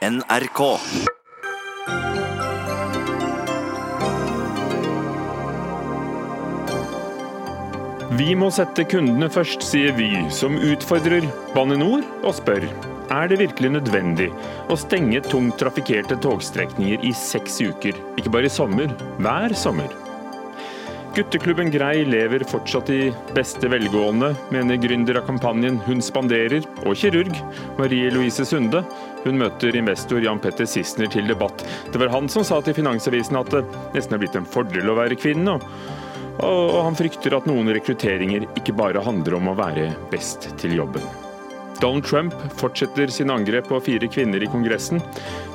NRK. Vi må sette kundene først, sier Vy, som utfordrer Bane NOR og spør er det virkelig nødvendig å stenge tungt trafikkerte togstrekninger i seks uker, ikke bare i sommer, hver sommer. Gutteklubben Grei lever fortsatt i beste velgående, mener gründer av kampanjen Hun spanderer, og kirurg Marie Louise Sunde. Hun møter investor Jan Petter Sissener til debatt. Det var han som sa til Finansavisen at det nesten er blitt en fordel å være kvinne. Og han frykter at noen rekrutteringer ikke bare handler om å være best til jobben. Donald Trump fortsetter sin angrep på fire kvinner i Kongressen.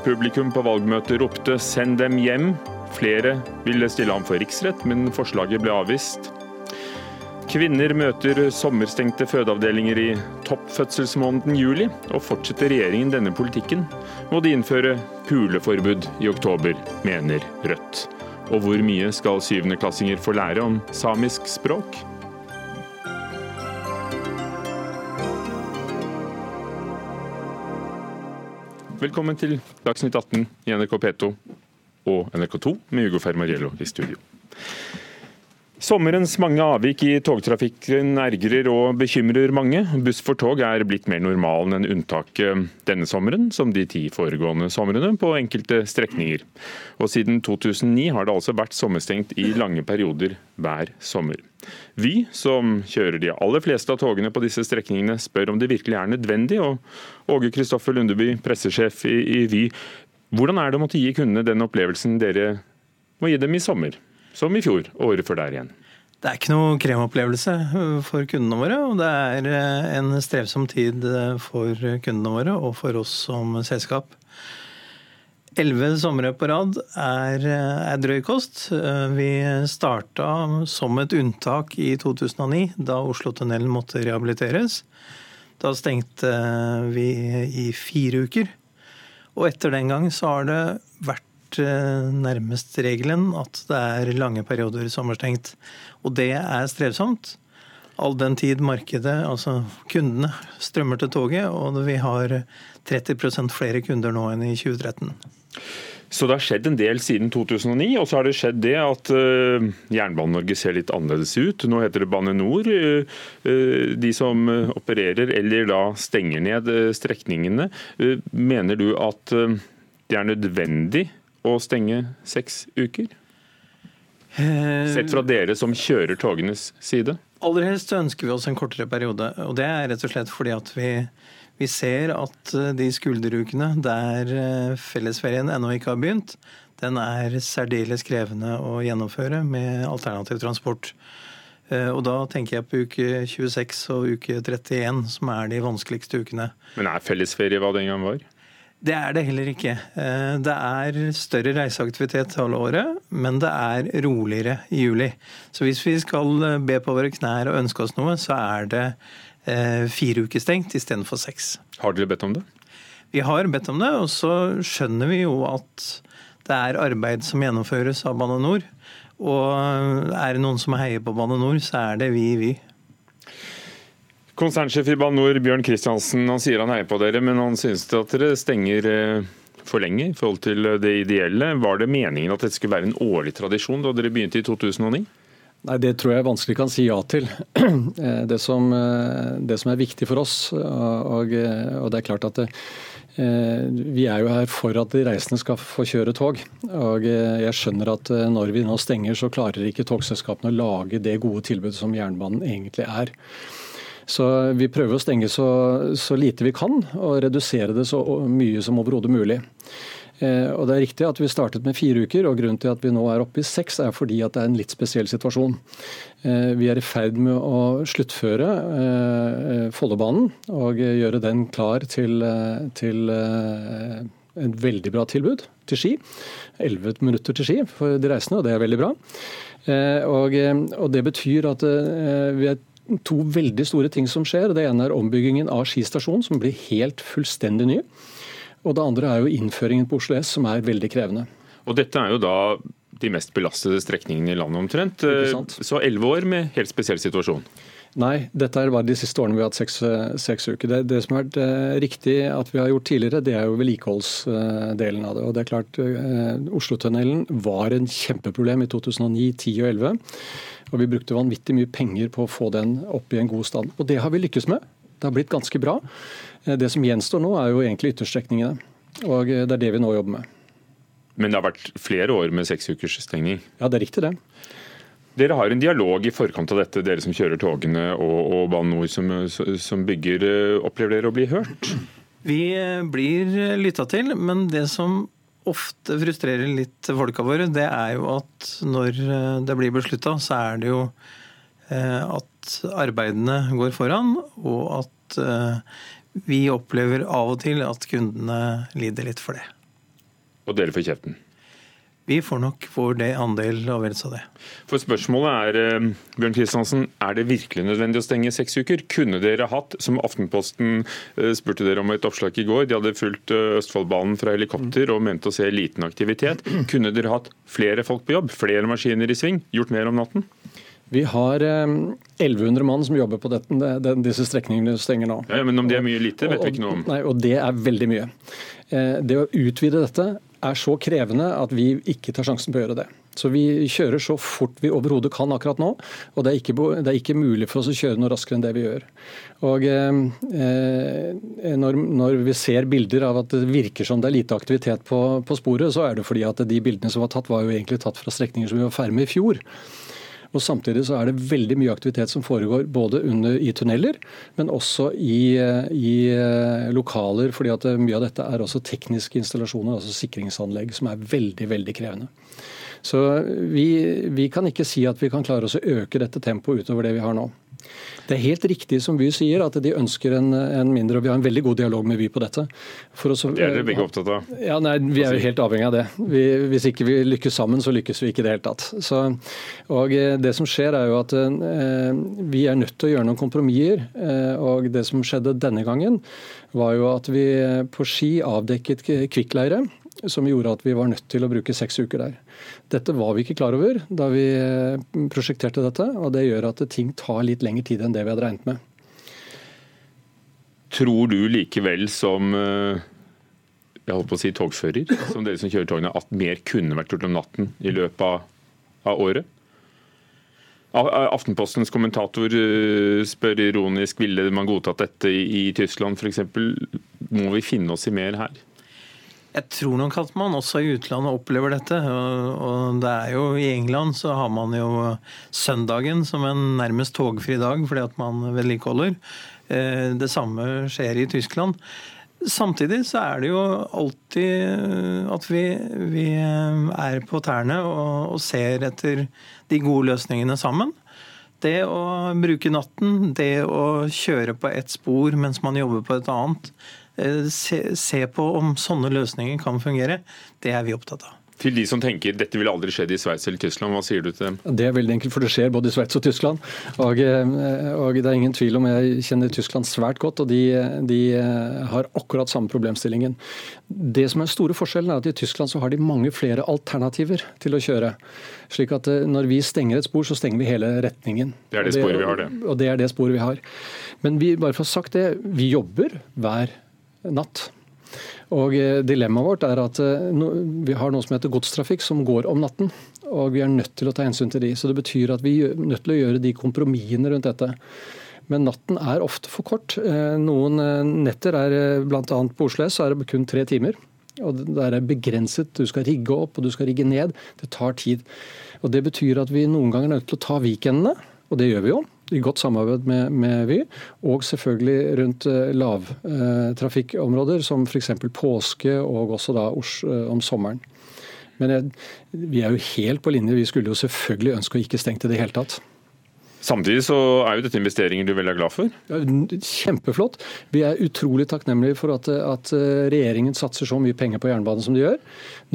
Publikum på valgmøtet ropte 'send dem hjem'. Flere ville stille ham for riksrett, men forslaget ble avvist. Kvinner møter sommerstengte fødeavdelinger i toppfødselsmåneden juli, og fortsetter regjeringen denne politikken, må de innføre puleforbud i oktober, mener Rødt. Og hvor mye skal syvendeklassinger få lære om samisk språk? Velkommen til Dagsnytt 18 i NRK P2 og NRK2 med Hugo Fermariello i studio. Sommerens mange avvik i togtrafikken ergrer og bekymrer mange. Buss for tog er blitt mer normalen enn unntaket denne sommeren, som de ti foregående somrene på enkelte strekninger. Og siden 2009 har det altså vært sommerstengt i lange perioder hver sommer. Vy, som kjører de aller fleste av togene på disse strekningene, spør om det virkelig er nødvendig. Og Åge Kristoffer Lundeby, pressesjef i, i Vy, hvordan er det å måtte gi kundene den opplevelsen dere må gi dem i sommer? som i fjor året før der igjen. Det er ikke noe kremopplevelse for kundene våre, og det er en strevsom tid for kundene våre og for oss som selskap. Elleve somre på rad er, er drøy kost. Vi starta som et unntak i 2009, da Oslotunnelen måtte rehabiliteres. Da stengte vi i fire uker. Og etter den gang så har det vært Eh, nærmest regelen at det er lange perioder sommerstengt. Og det er strevsomt. All den tid markedet, altså kundene, strømmer til toget, og vi har 30% flere kunder nå enn i 2013. Så det har skjedd en del siden 2009, og så har det skjedd det at uh, Jernbane-Norge ser litt annerledes ut. Nå heter det Bane NOR. Uh, uh, de som opererer eller da stenger ned strekningene. mener du at det er nødvendig å stenge seks uker? Eh, Sett fra dere som kjører togenes side? Aller helst ønsker vi oss en kortere periode. og Det er rett og slett fordi at vi, vi ser at eh, de skulderukene der eh, fellesferien ennå ikke har begynt, den er særdeles krevende å gjennomføre med alternativ transport. Og Da tenker jeg på uke 26 og uke 31, som er de vanskeligste ukene. Men er fellesferie hva det en gang var? Det er det heller ikke. Eh, det er større reiseaktivitet halve året, men det er roligere i juli. Så hvis vi skal eh, be på våre knær og ønske oss noe, så er det eh, fire uker stengt istedenfor seks. Har dere bedt om det? Vi har bedt om det, og så skjønner vi jo at det er arbeid som gjennomføres av Bane NOR. Og er det noen som heier på Bane NOR, så er det vi i Vy. Konsernsjef i Bane NOR, Bjørn Kristiansen, han sier han heier på dere, men han synes at dere stenger eh, for lenge i forhold til det ideelle. Var det meningen at dette skulle være en årlig tradisjon da dere begynte i 2009? Nei, Det tror jeg vanskelig kan si ja til. Eh, det som, eh, det som er viktig for oss, og, og det er klart at det, vi er jo her for at de reisende skal få kjøre tog. Og jeg skjønner at når vi nå stenger, så klarer ikke togselskapene å lage det gode tilbudet som jernbanen egentlig er. Så vi prøver å stenge så, så lite vi kan, og redusere det så mye som overhodet mulig. Eh, og det er riktig at Vi startet med fire uker, og grunnen til at vi nå er oppe i seks, er fordi at det er en litt spesiell situasjon. Eh, vi er i ferd med å sluttføre eh, Follobanen og gjøre den klar til, til et veldig bra tilbud til Ski. 11 minutter til Ski for de reisende, og det er veldig bra. Og, og Det betyr at vi er to veldig store ting som skjer. Det ene er ombyggingen av Ski stasjon, som blir helt fullstendig ny. Og det andre er jo innføringen på Oslo S, som er veldig krevende. Og dette er jo da de mest belastede strekningene i landet omtrent. Så elleve år med helt spesiell situasjon. Nei, dette er bare de siste årene vi har hatt seks, seks uker. Det, det, som har vært eh, riktig at vi har gjort tidligere, det er jo vedlikeholdsdelen av det. Og det er klart, eh, Oslotunnelen var en kjempeproblem i 2009, 10 og 11. Og vi brukte vanvittig mye penger på å få den opp i en god stand. Og det har vi lykkes med. Det har blitt ganske bra. Eh, det som gjenstår nå, er jo egentlig ytterstrekningene. Og det er det vi nå jobber med. Men det har vært flere år med seks ukers stengning? Ja, det er riktig det. Dere har en dialog i forkant av dette, dere som kjører togene og, og Bane NOR som, som, bygger. Eh, opplever dere å bli hørt? Vi eh, blir lytta til, men det som ofte frustrerer litt folka våre, det er jo at når eh, det blir beslutta, så er det jo at arbeidene går foran, og at vi opplever av og til at kundene lider litt for det. Og dere får kjeften? Vi får nok vår andel av det. For Spørsmålet er eh, Bjørn Kristiansen, er det virkelig nødvendig å stenge seks uker? Kunne dere hatt, som Aftenposten eh, spurte dere om et oppslag i går, de hadde fulgt eh, Østfoldbanen fra helikopter og mente å se liten aktivitet. Kunne dere hatt flere folk på jobb, flere maskiner i sving, gjort mer om natten? Vi har 1100 mann som jobber på dette, disse strekningene stenger nå. Ja, men om det er mye lite, vet vi ikke noe om. Nei, og Det er veldig mye. Det å utvide dette er så krevende at vi ikke tar sjansen på å gjøre det. Så vi kjører så fort vi overhodet kan akkurat nå. Og det er, ikke, det er, ikke, mulig for oss å kjøre noe raskere enn det vi gjør. Og eh, eh, når, når, vi ser bilder av at det virker som det er lite aktivitet på, på sporet, så er det fordi at de bildene som var tatt, var jo egentlig tatt fra strekninger som vi var ferdig med i fjor. Og Samtidig så er det veldig mye aktivitet som foregår både under, i tunneler, men også i, i eh, lokaler. fordi at Mye av dette er også tekniske installasjoner, altså sikringsanlegg, som er veldig, veldig krevende. Så vi, vi kan ikke si at vi kan klare oss å øke dette tempoet utover det vi har nå. Det er helt riktig som Vy sier, at de ønsker en, en, mindre, og vi har en veldig god dialog med Vy på dette. Også, det er dere begge opptatt av? Ja, nei, Vi er jo helt avhengig av det. Vi, hvis ikke vi lykkes sammen, så lykkes vi ikke i det hele tatt. Så, og eh, Det som skjer er jo at eh, vi er nødt til å gjøre noen kompromisser. Eh, og Det som skjedde denne gangen, var jo at vi på Ski avdekket kvikkleire som gjorde at vi var nødt til å bruke seks uker der. Dette var vi ikke klar over da vi eh, prosjekterte dette, og det gjør at ting tar litt lengre tid enn det vi hadde regnet med. Tror du likevel som eh, jeg holdt på å si togfører, som dere som kjører togene, at mer kunne vært gjort om natten i løpet av, av året? Aftenpostens kommentator eh, spør ironisk ville man godtatt dette i Tyskland f.eks. Må vi finne oss i mer her? Jeg tror nok at man også i utlandet opplever dette. Og det er jo I England så har man jo søndagen som en nærmest togfri dag fordi at man vedlikeholder. Eh, det samme skjer i Tyskland. Samtidig så er det jo alltid at vi, vi er på tærne og, og ser etter de gode løsningene sammen. Det å bruke natten, det å kjøre på ett spor mens man jobber på et annet, se, se på om sånne løsninger kan fungere. Det er vi opptatt av. Til de som tenker dette ville aldri skjedd i Sveits eller Tyskland, hva sier du til dem? Det er veldig enkelt, for det skjer både i Sveits og Tyskland. Og, eh, og, det er ingen tvil om jeg kjenner Tyskland svært godt, og de, de, eh, har akkurat samme problemstillingen. Det som er store forskjellen er at i Tyskland så har de mange flere alternativer til å kjøre. Slik at når vi stenger et spor, så stenger vi hele retningen. Det er det, sporet vi har, det. Og det er det sporet vi har. Men vi, bare for å ha sagt det, vi jobber hver natt. Og eh, Dilemmaet vårt er at eh, vi har noe som heter godstrafikk, som går om natten. Og vi er nødt til å ta hensyn til de. Så det betyr at vi er nødt til å gjøre de kompromissene rundt dette. Men natten er ofte for kort. Eh, noen netter er bl.a. på Oslo S så er det kun tre timer. Og det er begrenset. Du skal rigge opp og du skal rigge ned. Det tar tid. Og Det betyr at vi noen ganger er nødt til å ta weekendene, og det gjør vi jo i godt samarbeid med, med Vy, og selvfølgelig rundt eh, lavtrafikkområder, som f.eks. påske og også da eh, om sommeren. Men jeg, vi er jo helt på linje. Vi skulle jo selvfølgelig ønske å ikke stengt i det hele tatt. Samtidig så er jo dette investeringer du er veldig glad for? Kjempeflott. Vi er utrolig takknemlige for at, at, regjeringen satser så mye penger på jernbanen som de gjør.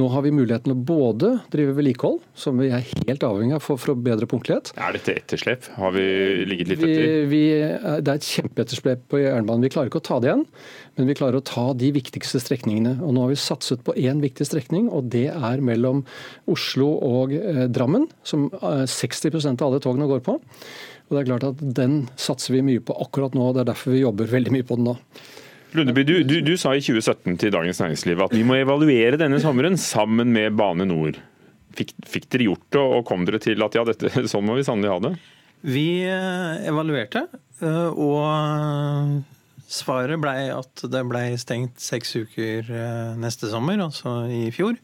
Nå har vi muligheten til å både drive vedlikehold, som vi er helt avhengig av for, for bedre punktlighet. Er dette etterslep? Har vi ligget litt etter? Vi, det er et kjempeetterslep på jernbanen. Vi klarer ikke å ta det igjen, men vi klarer å ta de viktigste strekningene. Og Nå har vi satset på én viktig strekning, og det er mellom Oslo og eh, Drammen, som 60 eh, av alle togene går på. Og det er klart at Den satser vi mye på akkurat nå, og det er derfor vi jobber veldig mye på den nå. Lundeby, du, du, du, sa i 2017 til Dagens Næringsliv at vi må evaluere denne sommeren sammen med Bane Nor. Fikk, fikk dere gjort det, og kom dere til at ja, dette, sånn må vi sannelig ha det? Vi eh, evaluerte, og svaret blei at det blei stengt seks uker eh, neste sommer, altså i fjor,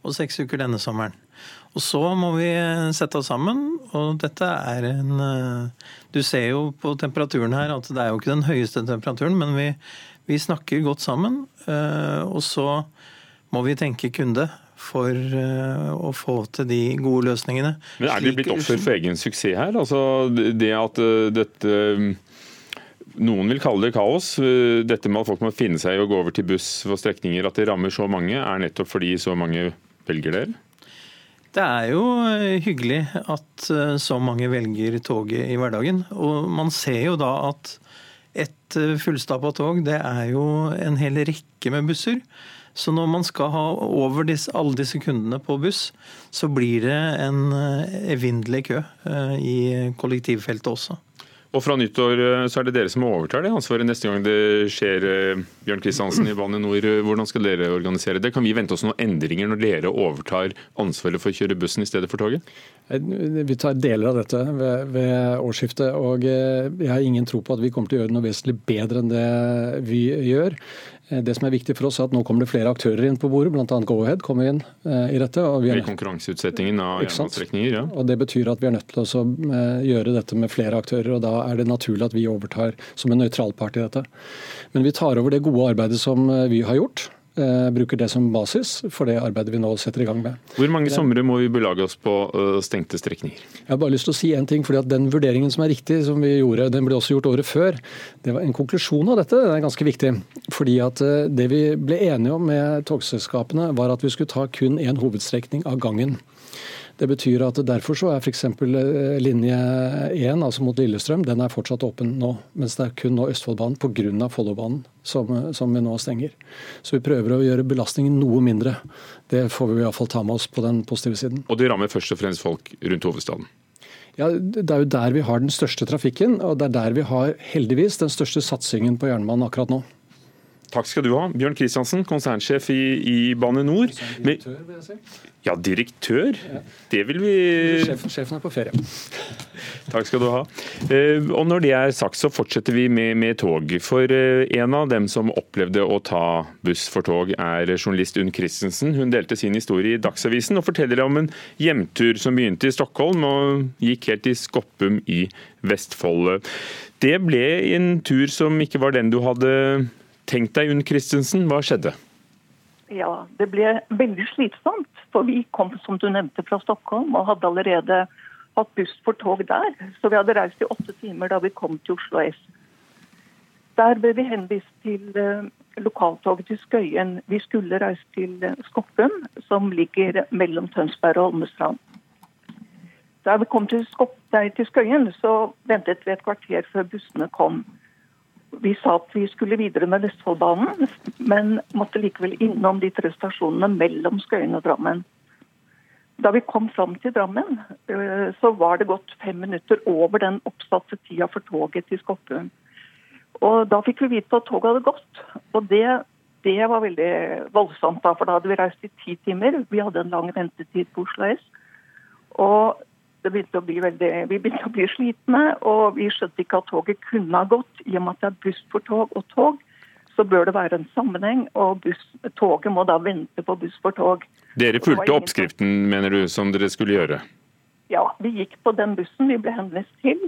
og seks uker denne sommeren. Og så må vi sette oss sammen, og dette er en Du ser jo på temperaturen her at det er jo ikke den høyeste temperaturen, men vi, vi snakker godt sammen, eh, og så må vi tenke kunde for eh, å få til de gode løsningene. Men Er dere blitt offer for egen suksess her? Altså det at eh, dette noen vil kalle det kaos. Dette med at folk må finne seg i å gå over til buss for strekninger, at det rammer så mange, er nettopp fordi så mange velger dere? Det er jo hyggelig at så mange velger toget i hverdagen. Og man ser jo da at et eh, fullstappa tog, det er jo en hel rekke med busser. Så når man skal ha over disse, alle disse kundene på buss, så blir det en eh, evinnelig kø eh, i kollektivfeltet også. Og fra nyttår så er det dere som overtar det ansvaret neste gang det skjer. Bjørn Kristiansen i Bane NOR, hvordan skal dere organisere det? Kan vi vente oss noen endringer når dere overtar ansvaret for å kjøre bussen i stedet for toget? Vi tar deler av dette ved, ved, årsskiftet. og eh, Jeg har ingen tro på at vi kommer til å gjøre noe vesentlig bedre enn det vi gjør. Eh, det som er viktig for oss er at Nå kommer det flere aktører inn på bordet, bl.a. Go-Ahead kommer inn eh, i dette. Og vi er, konkurranseutsettingen av jernbanestrekninger, ja. Og Det betyr at vi er nødt til å gjøre dette med flere aktører. og Da er det naturlig at vi overtar som en nøytral part i dette. Men vi tar over det gode arbeidet som vi har gjort. Eh, bruker det som basis for det arbeidet vi nå setter i gang med. Hvor mange somre må vi belage oss på eh, stengte strekninger? Jeg har bare lyst til å si en ting, fordi at Den vurderingen som er riktig, som vi gjorde, den ble også gjort året før. det var En konklusjon av dette den er ganske viktig. fordi at eh, Det vi ble enige om med togselskapene, var at vi skulle ta kun én hovedstrekning av gangen. Det betyr at derfor så er f.eks. Eh, linje 1, altså mot Lillestrøm, den er fortsatt åpen nå. Mens det er kun nå Østfoldbanen pga. Follobanen som, som vi nå stenger. Så vi prøver å gjøre belastningen noe mindre. Det får vi iallfall ta med oss på den positive siden. Og det rammer først og fremst folk rundt hovedstaden? Ja, Det er jo der vi har den største trafikken, og det er der vi har heldigvis den største satsingen på jernbanen akkurat nå. Takk skal du ha, Bjørn Kristiansen, konsernsjef i, i Bane NOR. Direktør, vil jeg si. Ja, direktør. Ja. Det vil vi Sjefen, sjefen er på ferie. Takk skal du ha. Eh, og Når det er sagt, så fortsetter vi med, med, tog. For eh, en av dem som opplevde å ta buss for tog, er journalist Unn Christensen. Hun delte sin historie i Dagsavisen og forteller om en hjemtur som begynte i Stockholm og gikk helt til Skoppum i Vestfold. Det ble en tur som ikke var den du hadde Tenk deg, Unn Christensen, hva skjedde? Ja, Det ble veldig slitsomt. For vi kom som du nevnte fra Stockholm og hadde allerede hatt buss for tog der. Så vi hadde reist i åtte timer da vi kom til Oslo S. Der ble vi henvist til uh, lokaltoget til Skøyen. Vi skulle reise til uh, Skoppum, som ligger mellom Tønsberg og Holmestrand. Da vi kom til Skøyen, så ventet vi et kvarter før bussene kom. Vi sa at vi skulle videre med Vestfoldbanen, men måtte likevel innom de tre stasjonene mellom Skøyen og Drammen. Da vi kom fram til Drammen, eh, så var det gått fem minutter over den oppsatte tida for toget til Skoppum. Og Da fikk vi vite at toget hadde gått. Og det, det var veldig voldsomt, da, for da hadde vi reist i ti timer. Vi hadde en lang ventetid på Oslo S. Og det begynte å bli veldig, vi begynte å bli slitne, og vi skjønte ikke at toget kunne ha gått. I og med at det er buss for tog og tog, så bør det være en sammenheng. Og buss, toget må da vente på buss for tog. Dere fulgte oppskriften, mener du, som dere skulle gjøre? Ja, vi gikk på den bussen vi ble henvist til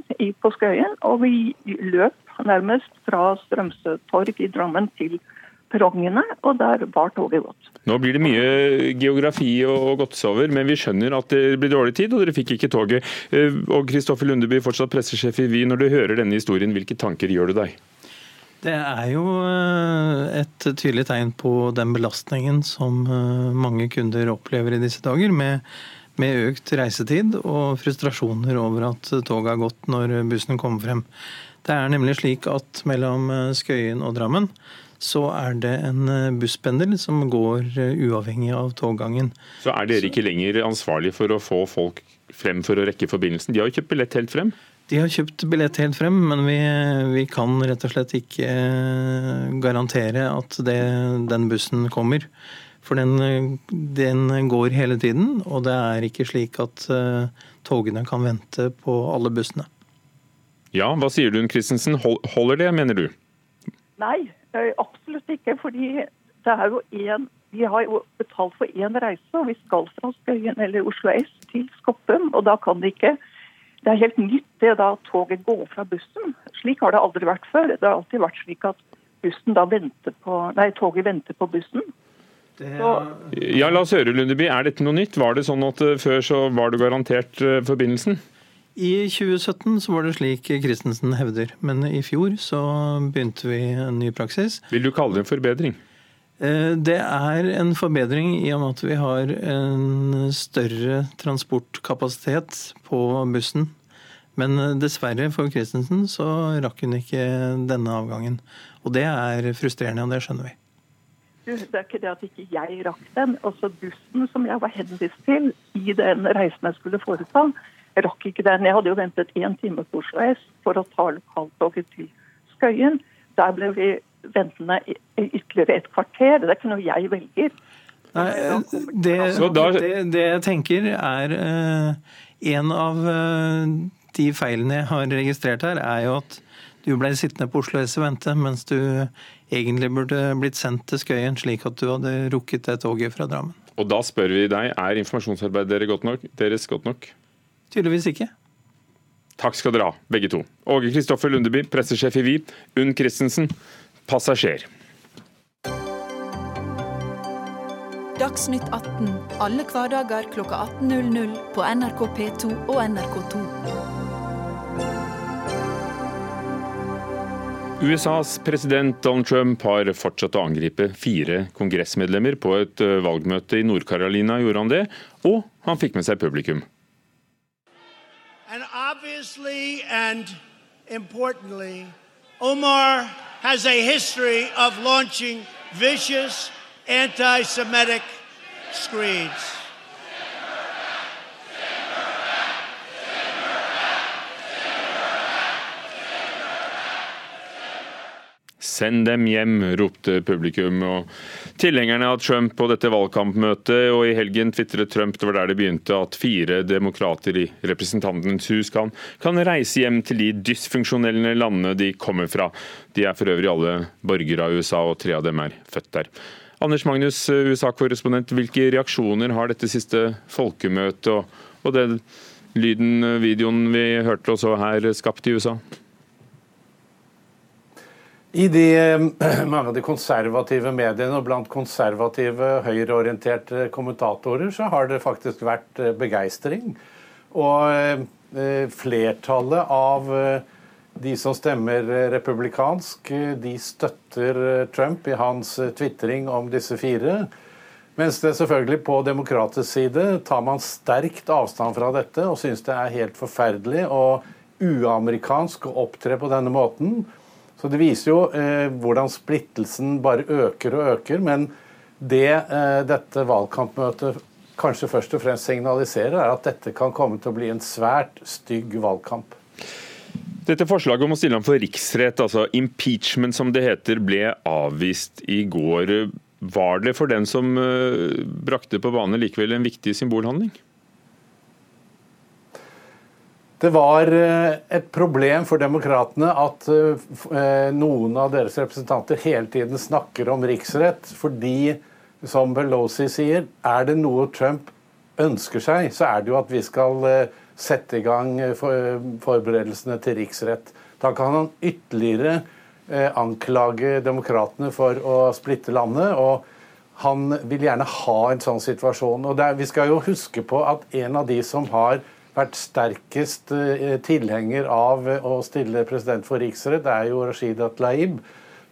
på Skøyen. Og vi løp nærmest fra Strømsø torg i Drammen til perrongene, og der var toget gått. Nå blir det mye geografi og godtes over, men vi skjønner at det blir dårlig tid, og dere fikk ikke toget. Eh, og Kristoffer Lundeby, fortsatt pressesjef i Vy, når du hører denne historien, hvilke tanker gjør du deg? Det er jo eh, et tydelig tegn på den belastningen som eh, mange kunder opplever i disse dager, med, med økt reisetid og frustrasjoner over at toget har gått når bussen kommer frem. Det er nemlig slik at mellom Skøyen og Drammen så er det en eh, busspendel som går eh, uavhengig av toggangen. Så er dere ikke lenger ansvarlig for å få folk frem for å rekke forbindelsen? De har jo kjøpt billett helt frem? De har kjøpt billett helt frem, men vi, vi kan rett og slett ikke garantere at det, den bussen kommer. For den, den, går hele tiden, og det er ikke slik at uh, togene kan vente på alle bussene. Ja, hva sier du Christensen? Holder det, mener du? Nei, absolutt ikke. Fordi det er jo en Vi har jo betalt for én reise, og vi skal fra Skøyen eller Oslo S til Skoppum. Og da kan det ikke Det er helt nytt det da toget går fra bussen. Slik har det aldri vært før. Det har alltid vært slik at bussen da venter på Nei, toget venter på bussen. Ja, la oss høre, Lundeby. Er dette noe nytt? Var det sånn at eh, før så var du garantert eh, forbindelsen? I 2017 så var det slik Christensen hevder, men i fjor så begynte vi en ny praksis. Vil du kalle det en forbedring? Eh, det er en forbedring i og med at vi har en større transportkapasitet på bussen. Men dessverre for Christensen så rakk hun ikke denne avgangen. Og det er frustrerende, og det skjønner vi. Du, det er ikke det at ikke jeg rakk den. Også bussen som jeg var henvist til i den reisen jeg skulle foreta, jeg rakk ikke den. Jeg hadde jo ventet én time på Oslo S for å ta lokaltoget til Skøyen. Der ble vi ventende i ytterligere et kvarter. Det er ikke noe jeg velger. Nei, det, det, det jeg tenker er uh, En av uh, de feilene jeg har registrert her, er jo at du ble sittende på Oslo S og vente, mens du egentlig burde blitt sendt til Skøyen, slik at du hadde rukket det toget fra Drammen. Og da spør vi deg, er informasjonsarbeidet godt nok, deres godt nok? Tydeligvis ikke. Takk skal dere ha, begge to. Åge Kristoffer Lundeby, pressesjef i Vi. Unn Christensen, passasjer. Dagsnytt 18 alle hverdager kl 18.00 på NRK P2 og NRK2. USAs president Donald Trump har fortsatt å angripe fire kongressmedlemmer. På et eh, valgmøte i Nord-Carolina gjorde han det, og han fikk med seg publikum. And obviously and importantly, Omar has a history of launching vicious anti-Semitic screeds. Send dem hjem, ropte publikum. og Tilhengerne av Trump på dette valgkampmøtet, og i helgen tvitret Trump, det var der det begynte, at fire demokrater i Representantens hus kan, kan reise hjem til de dysfunksjonelle landene de kommer fra. De er for øvrig alle borgere av USA, og tre av dem er født der. Anders Magnus, USA-korrespondent, hvilke reaksjoner har dette siste folkemøtet og, og den lyden, videoen vi hørte og så her, skapt i USA? I de, mange av de konservative mediene og blant konservative, høyreorienterte kommentatorer så har det faktisk vært eh, begeistring. Og eh, flertallet av eh, de som stemmer republikansk, de støtter Trump i hans tvitring om disse fire. Mens det selvfølgelig på demokratisk side tar man sterkt avstand fra dette og syns det er helt forferdelig og uamerikansk å opptre på denne måten. Så Det viser jo eh, hvordan splittelsen bare øker og øker. Men det eh, dette valgkampmøtet kanskje først og fremst signaliserer, er at dette kan komme til å bli en svært stygg valgkamp. Dette Forslaget om å stille ham for riksrett, altså impeachment som det heter, ble avvist i går. Var det for den som eh, brakte på bane likevel en viktig symbolhandling? Det var eh, et problem for demokratene at eh, noen av deres representanter hele tiden snakker om riksrett, fordi, som Pelosi sier, er det noe Trump ønsker seg, så er det jo at vi skal eh, sette i gang forberedelsene til riksrett. Da kan han ytterligere anklage demokratene for å splitte landet. og han vil gjerne ha en sånn situasjon. Og er, Vi skal jo huske på at en av de som har vært sterkest eh, tilhenger av å stille president for riksrett, er jo Rashid Atlaib,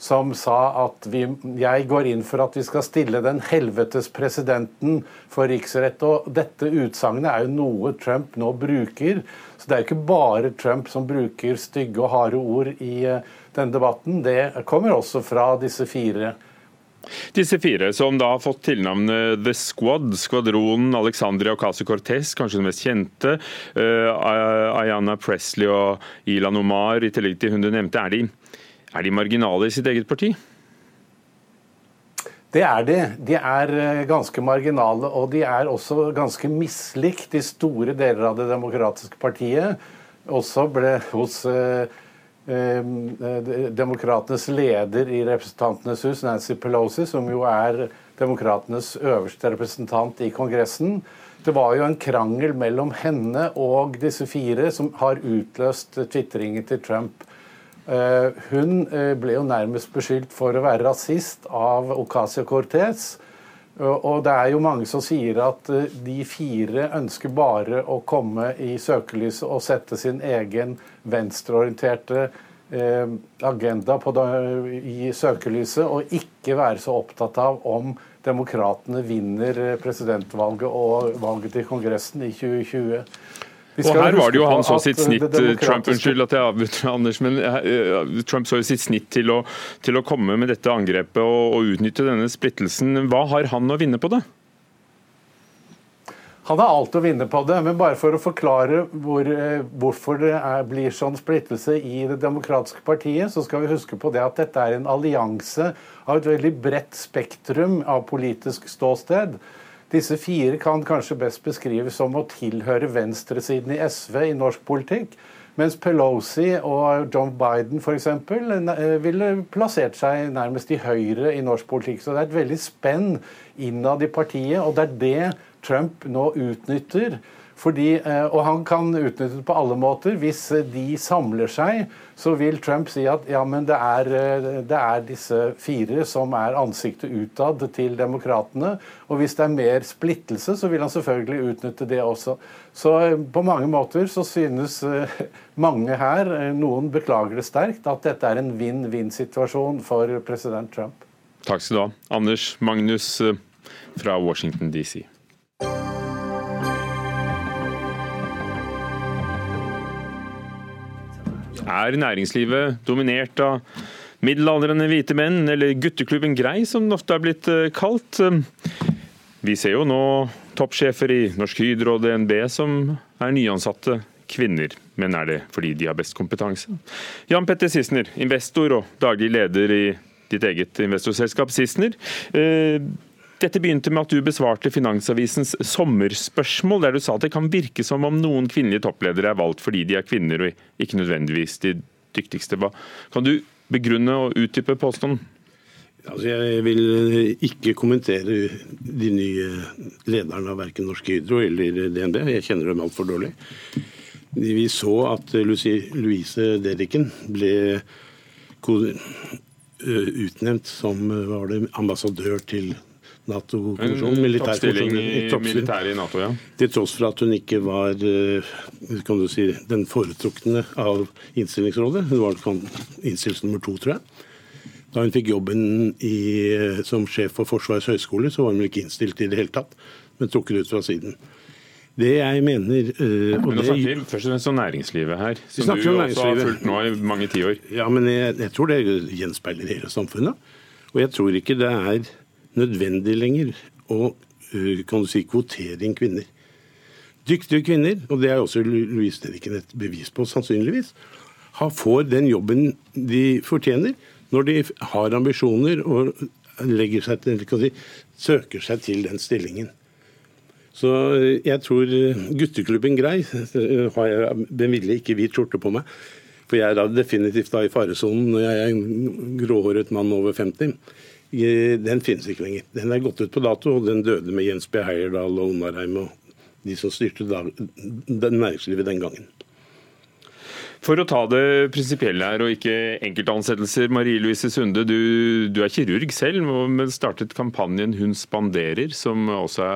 som sa at vi, jeg går inn for at vi skal stille den helvetes presidenten for riksrett. Og dette utsagnet er jo noe Trump nå bruker. Så det er jo ikke bare Trump som bruker stygge og harde ord i uh, denne debatten. Det kommer også fra disse fire Disse fire, som da har fått tilnavnet The Squad, skvadronen Alexandria Ocasio-Cortez, kanskje den mest kjente, uh, Ayana Presley og Ilan Omar, i tillegg til hun du nevnte, er de, er de marginale i sitt eget parti? Det er de. De er eh, ganske marginale, og de er også ganske mislikt i store deler av det demokratiske partiet. Også ble hos eh, demokratenes leder i Representantenes hus, Nancy Pelosi, som jo er demokratenes øverste representant i Kongressen. Det var jo en krangel mellom henne og disse fire som har utløst tvitringen til Trump. Eh, hun eh, ble jo nærmest beskyldt for å være rasist av Ocasio-Cortez. Og det er jo mange som sier at eh, de fire ønsker bare å komme i søkelyset og sette sin egen venstreorienterte agenda det, i søkelyset, og ikke være så opptatt av om demokratene vinner presidentvalget og valget til Kongressen i 2020. Og her var det jo han så sitt snitt Trump, unnskyld at jeg avbryter, Anders, men eh, Trump så jo sitt snitt til å, til å komme med dette angrepet og, og, utnytte denne splittelsen. Hva har han å vinne på det? Han har alt å vinne på det, men bare for å forklare hvor, eh, hvorfor det er, blir sånn splittelse i Det demokratiske partiet, så skal vi huske på det at dette er en allianse av et veldig bredt spektrum av politisk ståsted. Disse fire kan kanskje best beskrives som å tilhøre venstresiden i SV i norsk politikk. Mens Pelosi og John Biden f.eks. Eh, ville plassert seg nærmest i høyre i norsk politikk. Så det er et veldig spenn innad i partiet, og det er det Trump nå utnytter fordi, eh, og han kan utnytte det på alle måter. Hvis eh, de samler seg, så vil Trump si at ja, men det er, eh, det er disse fire som er ansiktet utad til demokratene. Og hvis det er mer splittelse, så vil han selvfølgelig utnytte det også. Så på mange måter så synes mange her, noen beklager det sterkt, at dette er en vinn-vinn-situasjon for president Trump. Takk skal du ha. Anders Magnus fra Washington DC. Er næringslivet dominert av middelaldrende hvite menn, eller gutteklubben Grei, som den ofte er blitt eh, kalt? Vi ser jo nå toppsjefer i Norsk Hydro og DNB som er nyansatte kvinner. Men er det fordi de har best kompetanse? Jan Petter Sissener, investor og daglig leder i ditt eget investorselskap Sissener. Dette begynte med at du besvarte Finansavisens sommerspørsmål, der du sa at det kan virke som om noen kvinnelige toppledere er valgt fordi de er kvinner og ikke nødvendigvis de dyktigste. Kan du begrunne og utdype påstanden? Altså jeg vil ikke kommentere de nye lederne av verken Norsk Hydro eller DNB. Jeg kjenner dem altfor dårlig. Vi så at Louise Dedichen ble utnevnt som ambassadør til Nato-kommisjonen. Militæret i Nato, ja. Til tross for at hun ikke var eh, kan du si, den foretrukne av innstillingsrådet. Hun var innstilling nummer to, tror jeg. Da hun fikk jobben i, eh, som sjef for Forsvarets høgskole, så var hun ikke innstilt i det hele tatt, men trukket ut fra siden. Det jeg mener uh, Men Nå snakker vi først og fremst om næringslivet her, som du også har fulgt nå i mange tiår. Ja, men jeg, jeg tror det gjenspeiler hele samfunnet. Og jeg tror ikke det er nødvendig lenger å øh, kan du si, kvotere inn kvinner. Dyktige kvinner, og det er også Louise Dedichen et bevis på, sannsynligvis, får den jobben de fortjener når de har ambisjoner og legger seg til, kan si, søker seg til den stillingen. Så øh, jeg tror øh, gutteklubben Grei har jeg bevillig ikke hvit skjorte på meg. For jeg er da definitivt da i faresonen når jeg er en gråhåret mann over 50 den finnes ikke lenger. Den er gått ut på dato, og den døde med Jens B. Heierdal og Onarheim og de som styrte næringslivet den gangen. For å ta det prinsipielle her, og ikke enkeltansettelser. Marie Louise Sunde, du, du, er kirurg selv, men startet kampanjen Hun spanderer, som også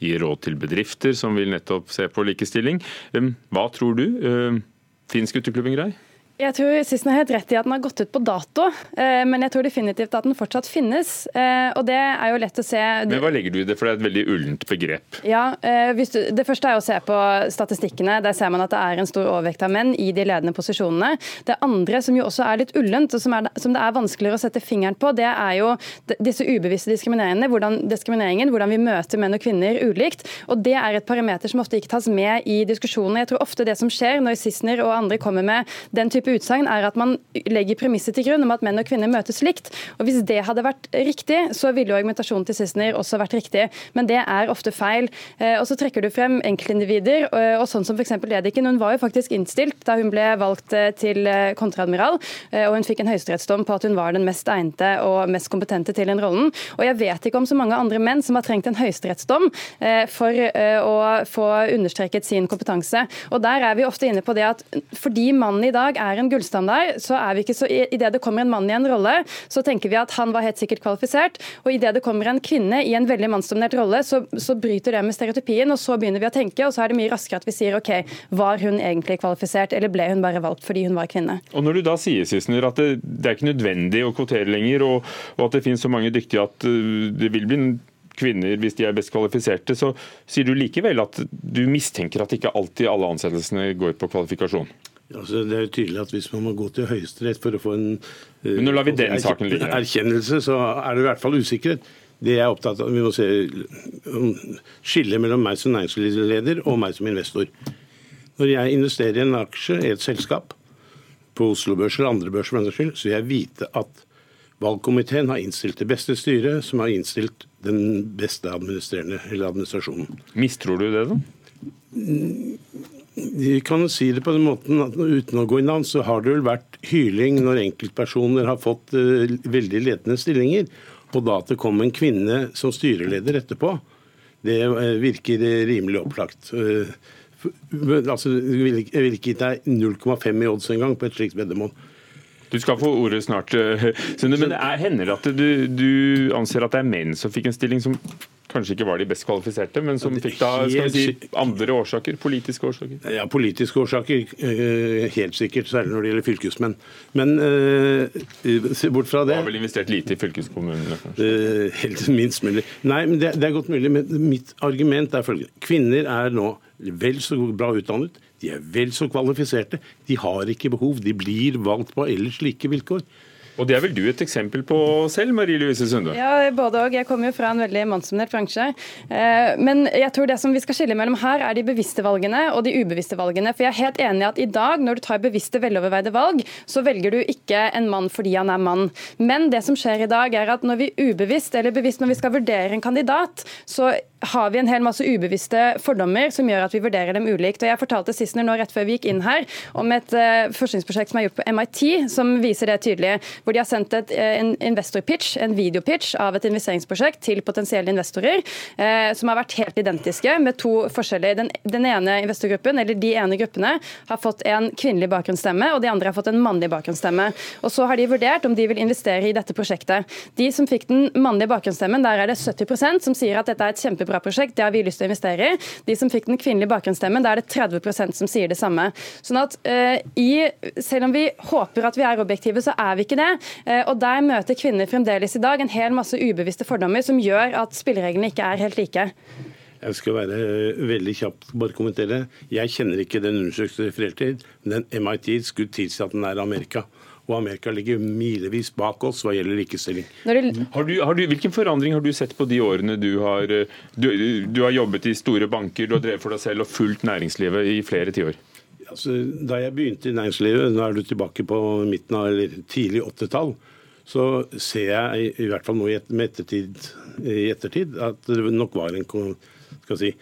gir råd til bedrifter som vil nettopp se på likestilling. Hva tror du? Fins gutteklubben grei? Jeg tror Sisten har helt rett i at den har gått ut på dato, eh, men jeg tror definitivt at den fortsatt finnes. Eh, og det er jo lett å se. Men Hva legger du i det, for det er et veldig ullent begrep? Ja, eh, du, Det første er å se på statistikkene. Der ser man at det er en stor overvekt av menn i de ledende posisjonene. Det andre, som jo også er litt ullent, og som, er, som det er vanskeligere å sette fingeren på, det er jo disse ubevisste diskrimineringene, hvordan, diskrimineringen, hvordan vi møter menn og kvinner ulikt. Og Det er et parameter som ofte ikke tas med i diskusjonene. Jeg tror ofte det som skjer når Sissener og andre kommer med den type type utsagn er at man legger premisset til grunn om at menn og kvinner møtes likt. Og Hvis det hadde vært riktig, så ville jo argumentasjonen til Sissener også vært riktig. Men det er ofte feil. Eh, og så trekker du frem enkeltindivider, og sånn som f.eks. Lediken. Hun var jo faktisk innstilt da hun ble valgt eh, til eh, kontreadmiral, og hun fikk en høyesterettsdom på at hun var den mest egnede og mest kompetente til den rollen. Og jeg vet ikke om så mange andre menn som har trengt en høyesterettsdom for å få understreket sin kompetanse. Og der er vi ofte inne på det at fordi mannen i dag er en gullstandard, så er vi ikke så Idet det kommer en mann i en rolle, så tenker vi at han var helt sikkert kvalifisert. Og idet det kommer en kvinne i en veldig mannsdominert rolle, så, så, bryter det med stereotypien, og så begynner vi å tenke, og så er det mye raskere at vi sier OK, var hun egentlig kvalifisert, eller ble hun bare valgt fordi hun var kvinne? Og Når du da sier Sissener, at det, det, er ikke nødvendig å kvotere lenger, og, og at det finnes så mange dyktige at uh, det vil bli kvinner hvis de er best kvalifiserte, så sier du likevel at du mistenker at ikke alltid alle ansettelsene går på kvalifikasjon? Altså, det er jo tydelig at Hvis man må gå til Høyesterett for å få en ligge. erkjennelse, så er det i hvert fall usikkerhet. Det jeg er opptatt av, Vi må se skille mellom meg som næringslivsleder og meg som investor. Når jeg investerer i en aksje i et selskap, på Oslo Børs eller andre børser, så vil jeg vite at valgkomiteen har innstilt det beste styret, som har innstilt den beste administrerende eller administrasjonen. Mistror du det, da? Vi kan si det på den måten at Uten å gå i navn, så har det vel vært hyling når enkeltpersoner har fått uh, veldig ledende stillinger. Og da at det kom en kvinne som styreleder etterpå, det uh, virker rimelig opplagt. Uh, altså, jeg ville ikke gitt deg 0,5 i odds engang på et slikt veddemål. Du skal få ordet snart, Sunde, men det er, hender det at du, du anser at det er menn som fikk en stilling som kanskje ikke var de best kvalifiserte, men som fikk da skal vi si, andre årsaker? Politiske årsaker? Ja, politiske årsaker. Eh, helt sikkert, særlig når det gjelder fylkesmenn. Men uh, se bort fra det Du har vel investert lite i fylkeskommunene, kanskje? Helt minst mulig. Nei, men det, det er godt mulig. Men mitt argument er følgende. Kvinner er nå vel så bra utdannet. De er vel så kvalifiserte. De har ikke behov. De blir valgt på ellers like vilkår. Og det er vel du et eksempel på selv, Marie Louise Sunde? Ja, både og. Jeg kommer jo fra en veldig mannsdominert bransje. Eh, men jeg tror det som vi skal skille mellom her, er de bevisste valgene og de ubevisste valgene. For jeg er helt enig i at i dag, når du tar bevisste, veloverveide valg, så velger du ikke en mann fordi han er mann. Men det som skjer i dag, er at når vi ubevisst eller bevisst når vi skal vurdere en kandidat, så har vi en hel masse ubevisste fordommer som gjør at vi vurderer dem ulikt. Og Jeg fortalte Sissener nå rett før vi gikk inn her om et uh, forskningsprosjekt som er gjort på MIT, som viser det tydelig. Hvor de har sendt et, uh, en investorpitch, en videopitch av et investeringsprosjekt til potensielle investorer, uh, som har vært helt identiske, med to forskjeller. Den, den, ene investorgruppen, eller de ene gruppene, har fått en kvinnelig bakgrunnsstemme, og de andre har fått en mannlig bakgrunnsstemme. Og Så har de vurdert om de vil investere i dette prosjektet. De som fikk den mannlige bakgrunnsstemmen, der er det 70% som sier at dette er et kjempebra bra prosjekt, det har vi lyst til å investere i. De som fikk den kvinnelige bakgrunnsstemmen, da er det 30% som sier det samme. Sånn at uh, i, Selv om vi håper at vi er objektive, så er vi ikke det. Uh, og Der møter kvinner fremdeles i dag en hel masse ubevisste fordommer som gjør at spillereglene ikke er helt like. Jeg skal være eh, veldig kjapt bare kommentere. Jeg kjenner ikke den undersøkelsen referert til, men den MIT skulle tilsi at den er Amerika og Amerika ligger milevis bak oss hva gjelder likestilling. Har du, har du, hvilken forandring har du sett på de årene du har, du, du har jobbet i store banker, du har drevet for deg selv og fulgt næringslivet i flere tiår? Altså, da jeg begynte i næringslivet, nå er du tilbake på midten av eller tidlig 80-tall, så ser jeg i hvert fall nå i ettertid, i ettertid at det nok var en skal si,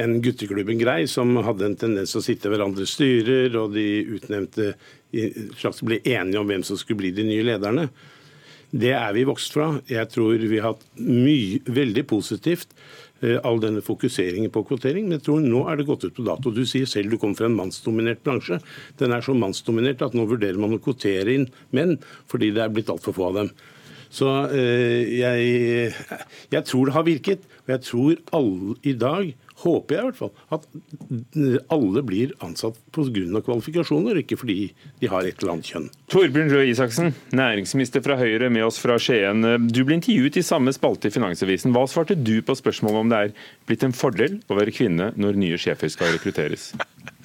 en gutteklubben grei som hadde en tendens til å sitte i hverandres styrer, og de utnevnte slags ble enige om hvem som skulle bli de nye lederne. Det er vi vokst fra. Jeg tror vi har hatt mye, veldig positivt eh, all denne fokuseringen på kvotering, men jeg tror nå er det gått ut på dato. Du sier selv du kommer fra en mannsdominert bransje. Den er så mannsdominert at nå vurderer man å kvotere inn menn fordi det er blitt altfor få av dem. Så eh, jeg, jeg, tror det har virket, og jeg tror alle i dag håper jeg i hvert fall, at alle blir ansatt pga. kvalifikasjoner, ikke fordi de har et eller annet kjønn. Torbjørn Røe Isaksen, næringsminister fra Høyre med oss fra Skien. Du ble intervjuet i samme spalte i Finansavisen. Hva svarte du på spørsmålet om det er blitt en fordel å være kvinne når nye sjefer skal rekrutteres?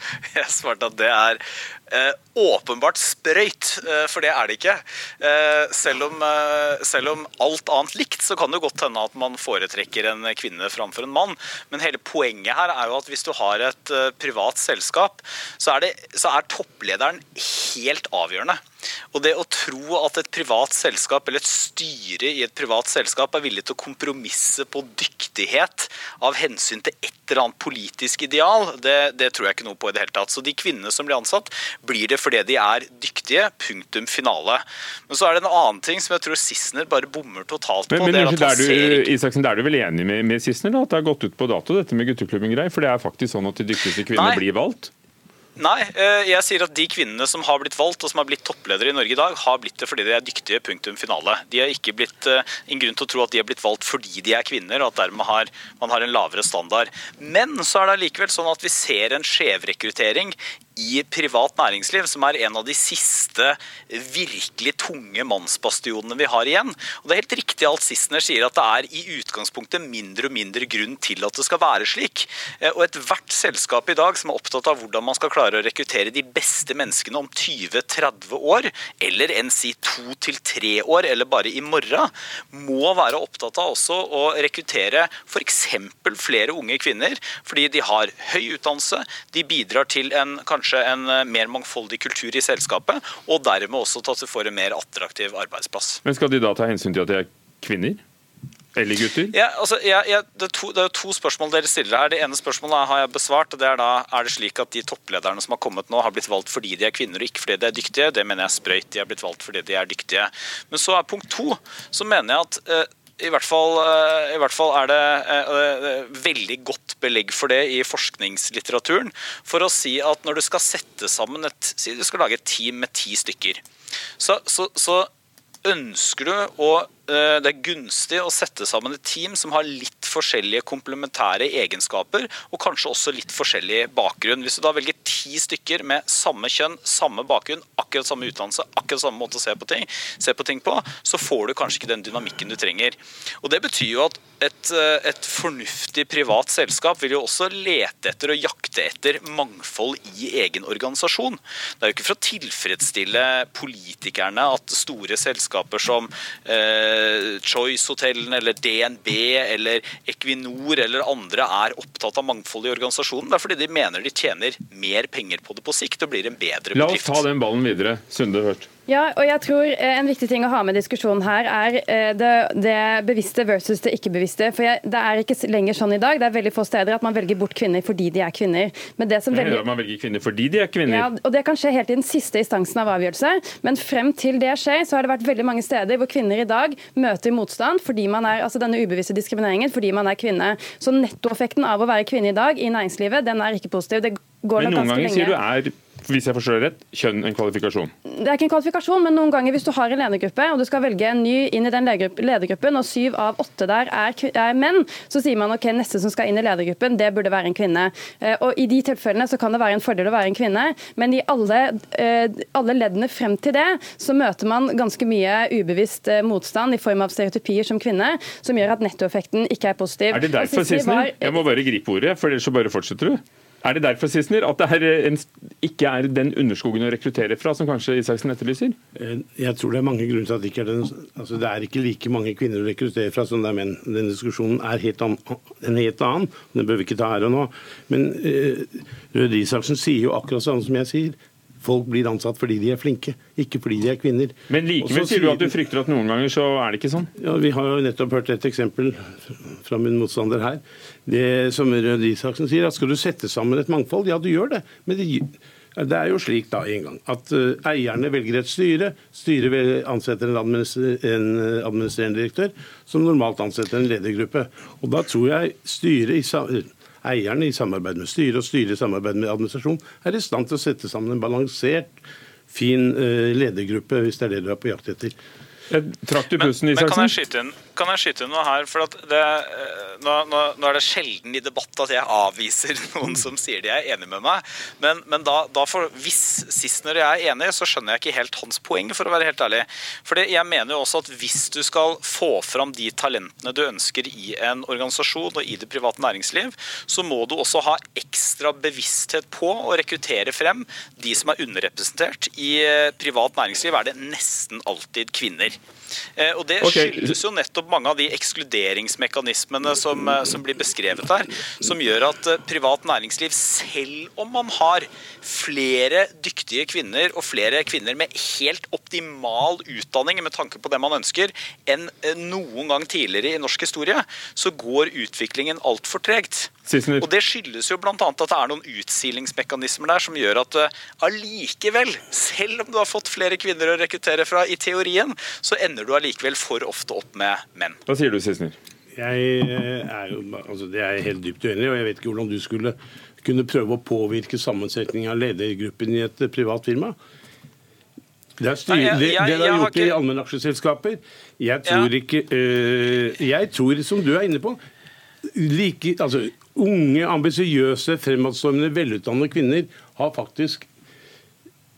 Jeg svarte at det er eh, åpenbart sprøyt, eh, for det er det ikke. Eh, selv, om, eh, selv, om, alt annet likt, så kan det godt hende at man foretrekker en kvinne framfor en mann. Men hele poenget her er jo at hvis du har et eh, privat selskap, så er, det, så er topplederen helt avgjørende. Og det å tro at et privat selskap eller et styre i et privat selskap er villig til å kompromisse på dyktighet av hensyn til et eller annet politisk ideal, det, det tror jeg ikke noe på i det hele tatt. Så de kvinnene som blir ansatt, blir det fordi de er dyktige. Punktum finale. Men så er det en annen ting som jeg tror Sissener bare bommer totalt på. Men, men det er at han ser du, Isaksen, er du vel enig med, med Sissener da, at det har gått ut på dato, dette med gutteklubben-greier? For det er faktisk sånn at de dyktigste kvinnene blir valgt? Nei, eh, jeg sier at de kvinnene som har blitt valgt og som har blitt toppledere i Norge i dag, har blitt det fordi de er dyktige. Punktum finale. De har ikke blitt eh, en grunn til å tro at de har blitt valgt fordi de er kvinner, og at dermed har man har en lavere standard. Men så er det allikevel sånn at vi ser en skjevrekruttering i privat næringsliv, som er en av de siste virkelig tunge mannsbastionene vi har igjen. Og Det er helt riktig alt Sissener sier, at det er i utgangspunktet mindre og mindre grunn til at det skal være slik. Eh, Og ethvert selskap i dag som er opptatt av hvordan man skal klare å rekruttere de beste menneskene om 20-30 år, eller enn si to til tre år, eller bare i morgen, må være opptatt av også å rekruttere f.eks. flere unge kvinner, fordi de har høy utdannelse, de bidrar til en, kanskje en eh, mer mangfoldig kultur i selskapet, og dermed også til at du får en mer attraktiv arbeidsplass. Men skal de da ta hensyn til at de er kvinner? Eller gutter? Ja, altså, ja, ja, det, er to, det er to spørsmål dere stiller her. Det ene spørsmålet har jeg besvart. og det Er da, er det slik at de topplederne som har kommet nå, har blitt valgt fordi de er kvinner og ikke fordi de er dyktige? Det mener jeg er sprøyt. De har blitt valgt fordi de er dyktige. Men så er punkt to, så mener jeg at eh, i hvert, fall, eh, I hvert fall er det eh, veldig godt belegg for det i forskningslitteraturen. For å si at når du skal sette sammen et Si du skal lage et team med ti stykker. Så, så, så ønsker du å eh, det er gunstig å sette sammen et team som har litt forskjellige komplementære egenskaper, og kanskje også litt forskjellig bakgrunn. Hvis du da velger ti stykker med samme kjønn, samme bakgrunn, akkurat samme utdannelse, akkurat samme måte å se på ting, se på, ting på, så får du kanskje ikke den dynamikken du trenger. Og Det betyr jo at et, eh, et fornuftig privat selskap vil jo også lete etter og jakte etter mangfold i egen organisasjon. Det er jo ikke for å tilfredsstille politikerne at store selskaper som eh, Choice-hotellene eller DNB eller Equinor eller andre er opptatt av mangfold i organisasjonen. Det er fordi de mener de tjener mer penger på det på sikt og blir en bedre La oss ta den ballen videre. Sunde først. Ja, og jeg tror eh, En viktig ting å ha med i diskusjonen her er eh, det, det bevisste versus det ikke-bevisste. For jeg, Det er ikke lenger sånn i dag. Det er veldig få steder at man velger bort kvinner fordi de er kvinner. Men det som velger... da Man velger kvinner fordi de er kvinner. Ja, og Det kan skje helt i den siste instansen av avgjørelse, men frem til det skjer, så har det vært veldig mange steder hvor kvinner i dag møter motstand fordi man er, altså denne ubevisste diskrimineringen fordi man er kvinne. Så nettoeffekten av å være kvinne i dag i næringslivet, den er ikke positiv. Det går Men nok noen ganske ganger sier du er hvis jeg forstår det rett, kjønn en kvalifikasjon. Det er ikke en kvalifikasjon, men noen ganger hvis du har en ledergruppe, og du skal velge en ny inn i den ledergruppen, og syv av åtte der er, er menn, så sier man ok, neste som skal inn i ledergruppen, det burde være en kvinne. Eh, Og I de tilfellene så kan det være en fordel å være en kvinne, men i alle, eh, alle leddene frem til det, så møter man ganske mye ubevisst eh, motstand i form av stereotypier som kvinne, som gjør at nettoeffekten ikke er positiv. Er det derfor, Sissener? Jeg må bare gripe ordet, for ellers så bare fortsetter du. Er det derfor, Sissener, at det er en, ikke er den underskogen å rekruttere fra, som kanskje Isaksen etterlyser? Eh, Jeg tror det er mange grunner til at det ikke er den, altså det er ikke like mange kvinner å rekruttere fra som det er menn. Den diskusjonen er helt an, en helt annen. Den bør vi ikke ta her og nå. Men uh, Røde Isaksen sier jo akkurat sånn som jeg sier. Folk blir ansatt fordi de er flinke, ikke fordi de er kvinner. Men likevel sier du at du frykter at noen ganger så er det ikke sånn? Ja, Vi har jo nettopp hørt et eksempel fra min motstander her. Det som Rød Isaksen sier, at skal du sette sammen et mangfold, ja du gjør det. Men det, det er jo slik da en gang at uh, eierne velger et styre. Styret ansetter en, administrer, en administrerende direktør, som normalt ansetter en ledergruppe. Og da tror jeg styret i eierne i samarbeid med styret og styret i samarbeid med administrasjon er i stand til å sette sammen en balansert, fin eh, ledergruppe, hvis det er det du er på jakt etter. Jeg trakk du pusten, Isaksen? men kan jeg skyte inn kan jeg skyte inn noe her? For det, eh, nå, nå, nå, er det sjelden i debatt at jeg avviser noen som sier de er enig med meg. Men, men da, da for, hvis Sissener og jeg er enig, så skjønner jeg ikke helt hans poeng, for å være helt ærlig. For jeg mener jo også at hvis du skal få fram de talentene du ønsker i en organisasjon og i det private næringsliv, så må du også ha ekstra bevissthet på å rekruttere frem de som er underrepresentert. I eh, privat næringsliv er det nesten alltid kvinner. Eh, og Det skyldes jo nettopp mange av de ekskluderingsmekanismene som, eh, som, blir beskrevet her, som gjør at eh, privat næringsliv, selv om man har flere dyktige kvinner og flere kvinner med helt optimal utdanning med tanke på det man ønsker, enn noen gang tidligere i norsk historie, så går utviklingen altfor tregt. Og Det skyldes jo bl.a. at det er noen utsilingsmekanismer der som gjør at allikevel, selv om du har fått flere kvinner å rekruttere fra i teorien, så ender du allikevel for ofte opp med menn. Hva sier du, Sissener? Jeg eh, er jo, altså det er jeg helt dypt uenig i, og jeg vet ikke hvordan du skulle kunne prøve å påvirke sammensetningen av ledergruppen i et eh, privat firma. Det er styr, det, det er gjort ikke... i allmennaksjeselskaper. Jeg tror ja. ikke øh, Jeg tror, som du er inne på, like, altså, unge, ambisiøse, fremadstormende, velutdannede kvinner har faktisk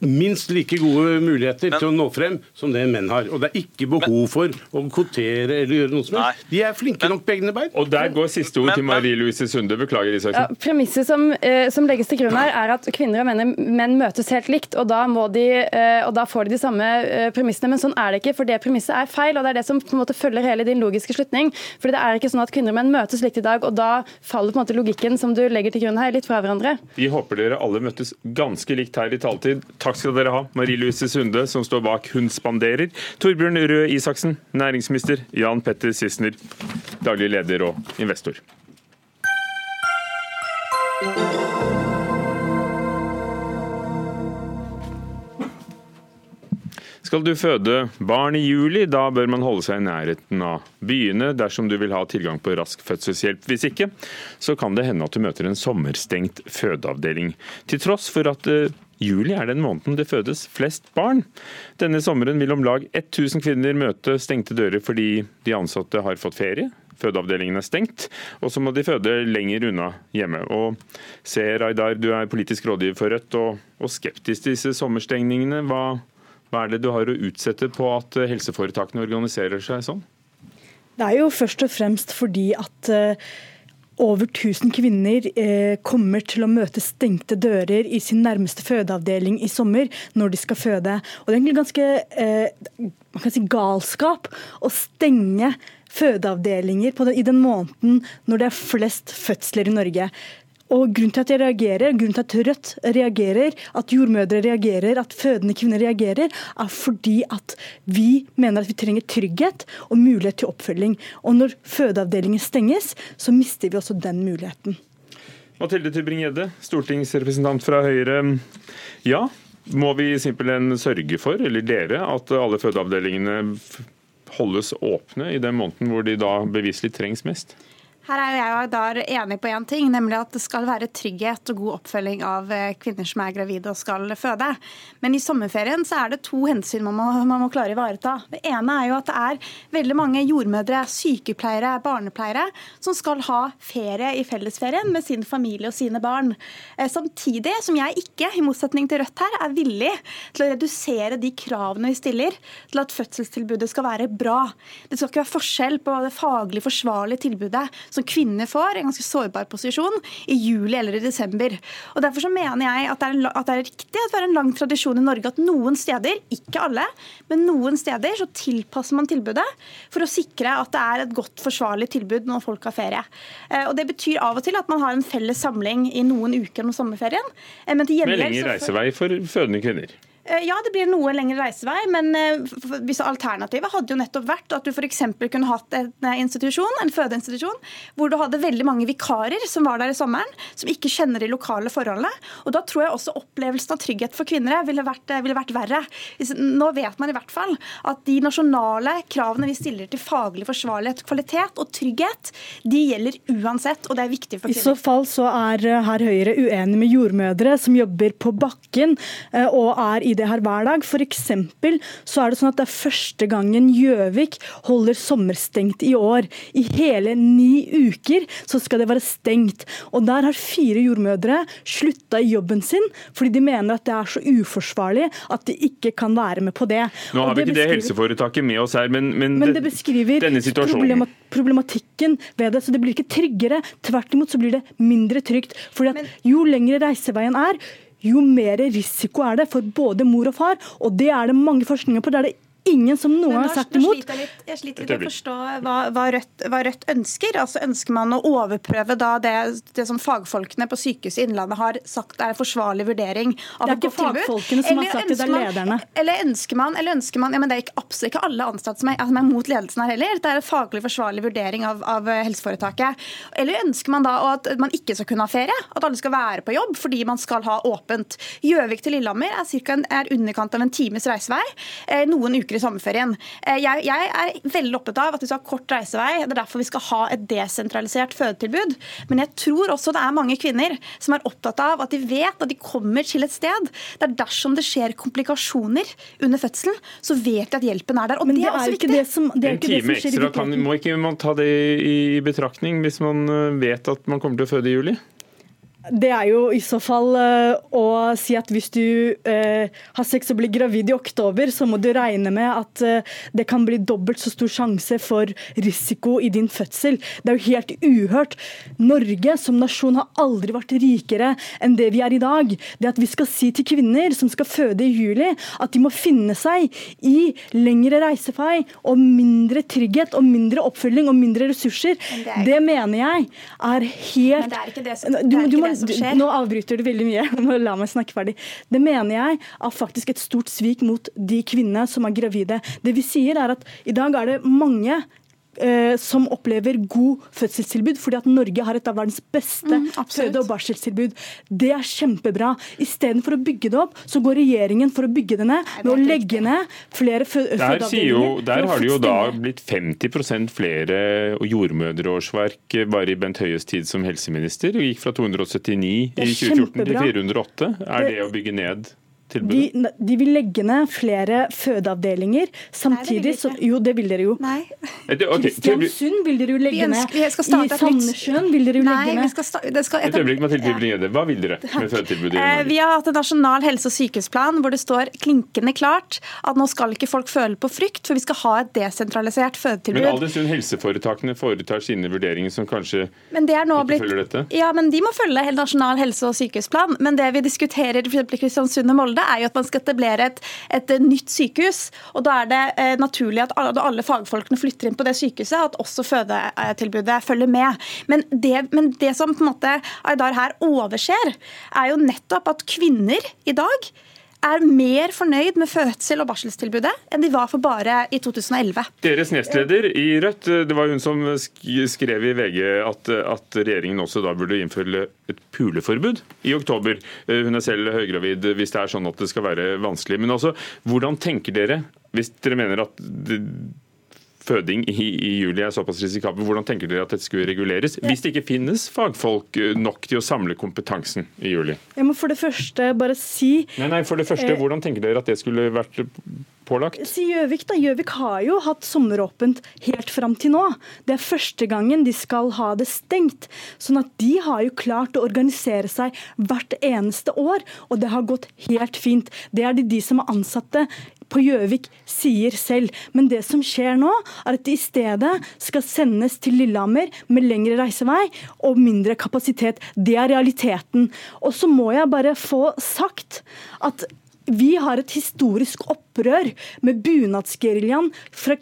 minst like gode muligheter Men, til å nå frem som det menn har. Og det er ikke behov for å kvotere eller gjøre noe som helst. De er flinke nok begge egne bein. Og der går siste ord til Marie Louise Sunde. Beklager, Isaksen. Ja, premisset som, eh, som, legges til grunn her, er at kvinner og menn, menn møtes helt likt, og da, de, eh, og da, får de de samme eh, premissene. Men sånn er det ikke, for det premisset er feil, og det er det som på en måte følger hele din logiske slutning. For det er ikke sånn at kvinner og menn møtes likt i dag, og da faller på en måte logikken som du legger til grunn her, litt fra hverandre. Vi håper dere alle møttes ganske likt her i taletid. Takk skal dere ha, Marie Louise Sunde, som står bak Hun spanderer. Torbjørn Røe Isaksen, næringsminister. Jan Petter Sissener, daglig leder og investor. Skal du føde barn i juli, da bør man holde seg i nærheten av byene dersom du vil ha tilgang på rask fødselshjelp. Hvis ikke, så kan det hende at du møter en sommerstengt fødeavdeling. Til tross for at eh, Juli er den måneden det fødes flest barn. Denne sommeren vil om lag 1000 kvinner møte stengte dører fordi de ansatte har fått ferie. Fødeavdelingen er stengt, og så må de føde lenger unna hjemme. Og Se Raidar, du er politisk rådgiver for Rødt og, og skeptisk til disse sommerstengningene. Hva, hva er det du har å utsette på at helseforetakene organiserer seg sånn? Det er jo først og fremst fordi at uh, over 1000 kvinner eh, kommer til å møte stengte dører i sin nærmeste fødeavdeling i sommer når de skal føde. Og Det er egentlig ganske eh, si galskap å stenge fødeavdelinger den, i den måneden når det er flest fødsler i Norge. Og Grunnen til at jeg reagerer, grunnen til at Rødt reagerer, at jordmødre reagerer, at fødende kvinner reagerer, er fordi at vi mener at vi trenger trygghet og mulighet til oppfølging. Og Når fødeavdelingen stenges, så mister vi også den muligheten. Mathilde Tybring-Gjedde, stortingsrepresentant fra Høyre. Ja, må vi simpelthen sørge for, eller dere, at alle fødeavdelingene holdes åpne i den måneden hvor de da beviselig trengs mest? Her er jeg Aydar enig på én ting, nemlig at det skal være trygghet og god oppfølging av eh, kvinner som er gravide og skal føde. Men i sommerferien så er det to hensyn man må, man må klare å ivareta. Det ene er jo at det er veldig mange jordmødre, sykepleiere, barnepleiere som skal ha ferie i fellesferien med sin familie og sine barn. Eh, samtidig som jeg ikke, i motsetning til Rødt her, er villig til å redusere de kravene vi stiller til at fødselstilbudet skal være bra. Det skal ikke være forskjell på det faglig forsvarlige tilbudet som kvinner får, en ganske sårbar posisjon, i juli eller i desember. Og Derfor så mener jeg at det, er, at det er riktig at det er en lang tradisjon i Norge at noen steder, ikke alle, men noen steder så tilpasser man tilbudet for å sikre at det er et godt, forsvarlig tilbud når folk har ferie. Eh, og Det betyr av og til at man har en felles samling i noen uker om sommerferien. Eh, men til Med lengre reisevei for fødende kvinner? Eh, ja, det blir noe lengre reisevei, men eh, hvis alternativet hadde jo nettopp vært at du f.eks. kunne hatt en eh, institusjon, en fødeinstitusjon hvor du hadde veldig mange vikarer som var der i sommeren, som ikke kjenner de lokale forholdene. Og Da tror jeg også opplevelsen av trygghet for kvinner ville vært, ville vært verre. Nå vet man i hvert fall at de nasjonale kravene vi stiller til faglig forsvarlighet, kvalitet og trygghet, de gjelder uansett, og det er viktig for kvinner. I så fall så er her Høyre uenig med jordmødre som jobber på bakken og er i det her hver dag. F.eks. så er det sånn at det er første gangen Gjøvik holder sommerstengt i år. I hele ni uker så skal det være stengt. Og der har fire jordmødre slutta i jobben sin fordi de mener at det er så uforsvarlig at de ikke kan være med på det. Nå har vi ikke det helseforetaket med oss her, men, men, men det beskriver denne situasjonen problematikken ved det. Så det blir ikke tryggere. Tvert imot så blir det mindre trygt. Fordi at Jo lengre reiseveien er, jo mer risiko er det for både mor og far. Og det er det mange forskninger på. Det er det ingen som noen har sagt imot. Sliter jeg, litt, jeg sliter litt å forstå hva, hva, Rødt, hva, Rødt, ønsker. Altså Ønsker man å overprøve da det, det som fagfolkene på Sykehuset Innlandet har sagt er en forsvarlig vurdering av et godt tilbud? Det er ikke fagfolkene som har sagt det, det er lederne. Eller ønsker man, eller ønsker man ja, men Det er ikke, absolutt ikke alle ansatte som er, som er mot ledelsen her heller. Det er en faglig forsvarlig vurdering av, av helseforetaket. Eller ønsker man da at man ikke skal kunne ha ferie? At alle skal være på jobb fordi man skal ha åpent? Gjøvik til Lillehammer er, cirka en, er underkant av en times reisevei. Eh, noen uker i sommerferien. Eh, jeg, jeg, er veldig opptatt av at vi skal ha kort reisevei. Det er derfor vi skal ha et desentralisert fødetilbud. Men jeg tror også det er mange kvinner som er opptatt av at de vet at de kommer til et sted der dersom det skjer komplikasjoner under fødselen, så vet de at hjelpen er der. Og Men det, det er også viktig. Som, det er en time ekstra kan, må ikke man ta det i betraktning hvis man eh, vet at man kommer til å føde i juli? Det er jo i så fall uh, å si at hvis du uh, har sex og blir gravid i oktober, så må du regne med at uh, det kan bli dobbelt så stor sjanse for risiko i din fødsel. Det er jo helt uhørt. Norge som nasjon har aldri vært rikere enn det vi er i dag. Det at vi skal si til kvinner som skal føde i juli, at de må finne seg i lengre reisefei og mindre trygghet og mindre oppfølging og mindre ressurser, det, er... det mener jeg er helt Men det er ikke det som, du, du må, som skjer. Nå avbryter du veldig mye. La meg snakke ferdig. Det mener jeg er faktisk et stort svik mot de kvinnene som er gravide. Det vi sier er at i dag er det mange som opplever god fødselstilbud, fordi at Norge har et av verdens beste mm, føde- og barseltilbud. Det er kjempebra. Istedenfor å bygge det opp, så går regjeringen for å bygge det ned med å legge ned flere fødeavdelinger. Der har det jo da blitt 50% flere jordmødreårsverk bare i Bent Høies tid som helseminister. og gikk fra 279 i 2014 til 408. Er det å bygge ned? De, de, vil legge ned flere fødeavdelinger. Samtidig så Jo, det vil dere jo. Nei. Okay, Kristiansund vil dere jo legge ned. I Sandnessjøen vil dere jo legge ned. Et øyeblikk, Mathilde Tybring-Gjedde. Hva vil dere med fødetilbudet? Eh, vi har hatt en nasjonal helse- og sykehusplan hvor det står klinkende klart at nå skal ikke folk føle på frykt, for vi skal ha et desentralisert fødetilbud. Men all den stund helseforetakene foretar sine vurderinger som kanskje ikke blitt, følger dette? Ja, men de må følge nasjonal helse- og sykehusplan. Men det vi diskuterer i Kristiansund og Molde Molde, er jo at man skal etablere et, et nytt sykehus. og Da er det eh, naturlig at alle, alle, fagfolkene flytter inn på det sykehuset, at også fødetilbudet følger med. Men det, men det som på en måte Aydar her overser, er jo nettopp at kvinner i dag er mer fornøyd med fødsel- og barselstilbudet enn de var for bare i 2011. Deres nestleder i Rødt, det var hun som skrev i VG at, at regjeringen også da burde innføre et puleforbud i oktober. Hun er selv høygravid hvis det er sånn at det skal være vanskelig. Men altså, hvordan tenker dere, hvis dere mener at føding i, i, juli er såpass risikabel. Hvordan tenker dere at dette skulle reguleres, hvis det ikke finnes fagfolk eh, nok til å samle kompetansen i juli? Jeg må for det første bare si Nei, nei, for det første, eh, Hvordan tenker dere at det skulle vært pålagt? Si Gjøvik, da. Gjøvik har jo hatt sommeråpent helt fram til nå. Det er første gangen de skal ha det stengt. Sånn at de har jo klart å organisere seg hvert eneste år, og det har gått helt fint. Det er de, de som er ansatte på Gjøvik sier selv. Men det som skjer nå, er at de i stedet skal sendes til Lillehammer med lengre reisevei og mindre kapasitet. Det er realiteten. Og så må jeg bare få sagt at vi har et historisk opprør med bunadsgeriljaen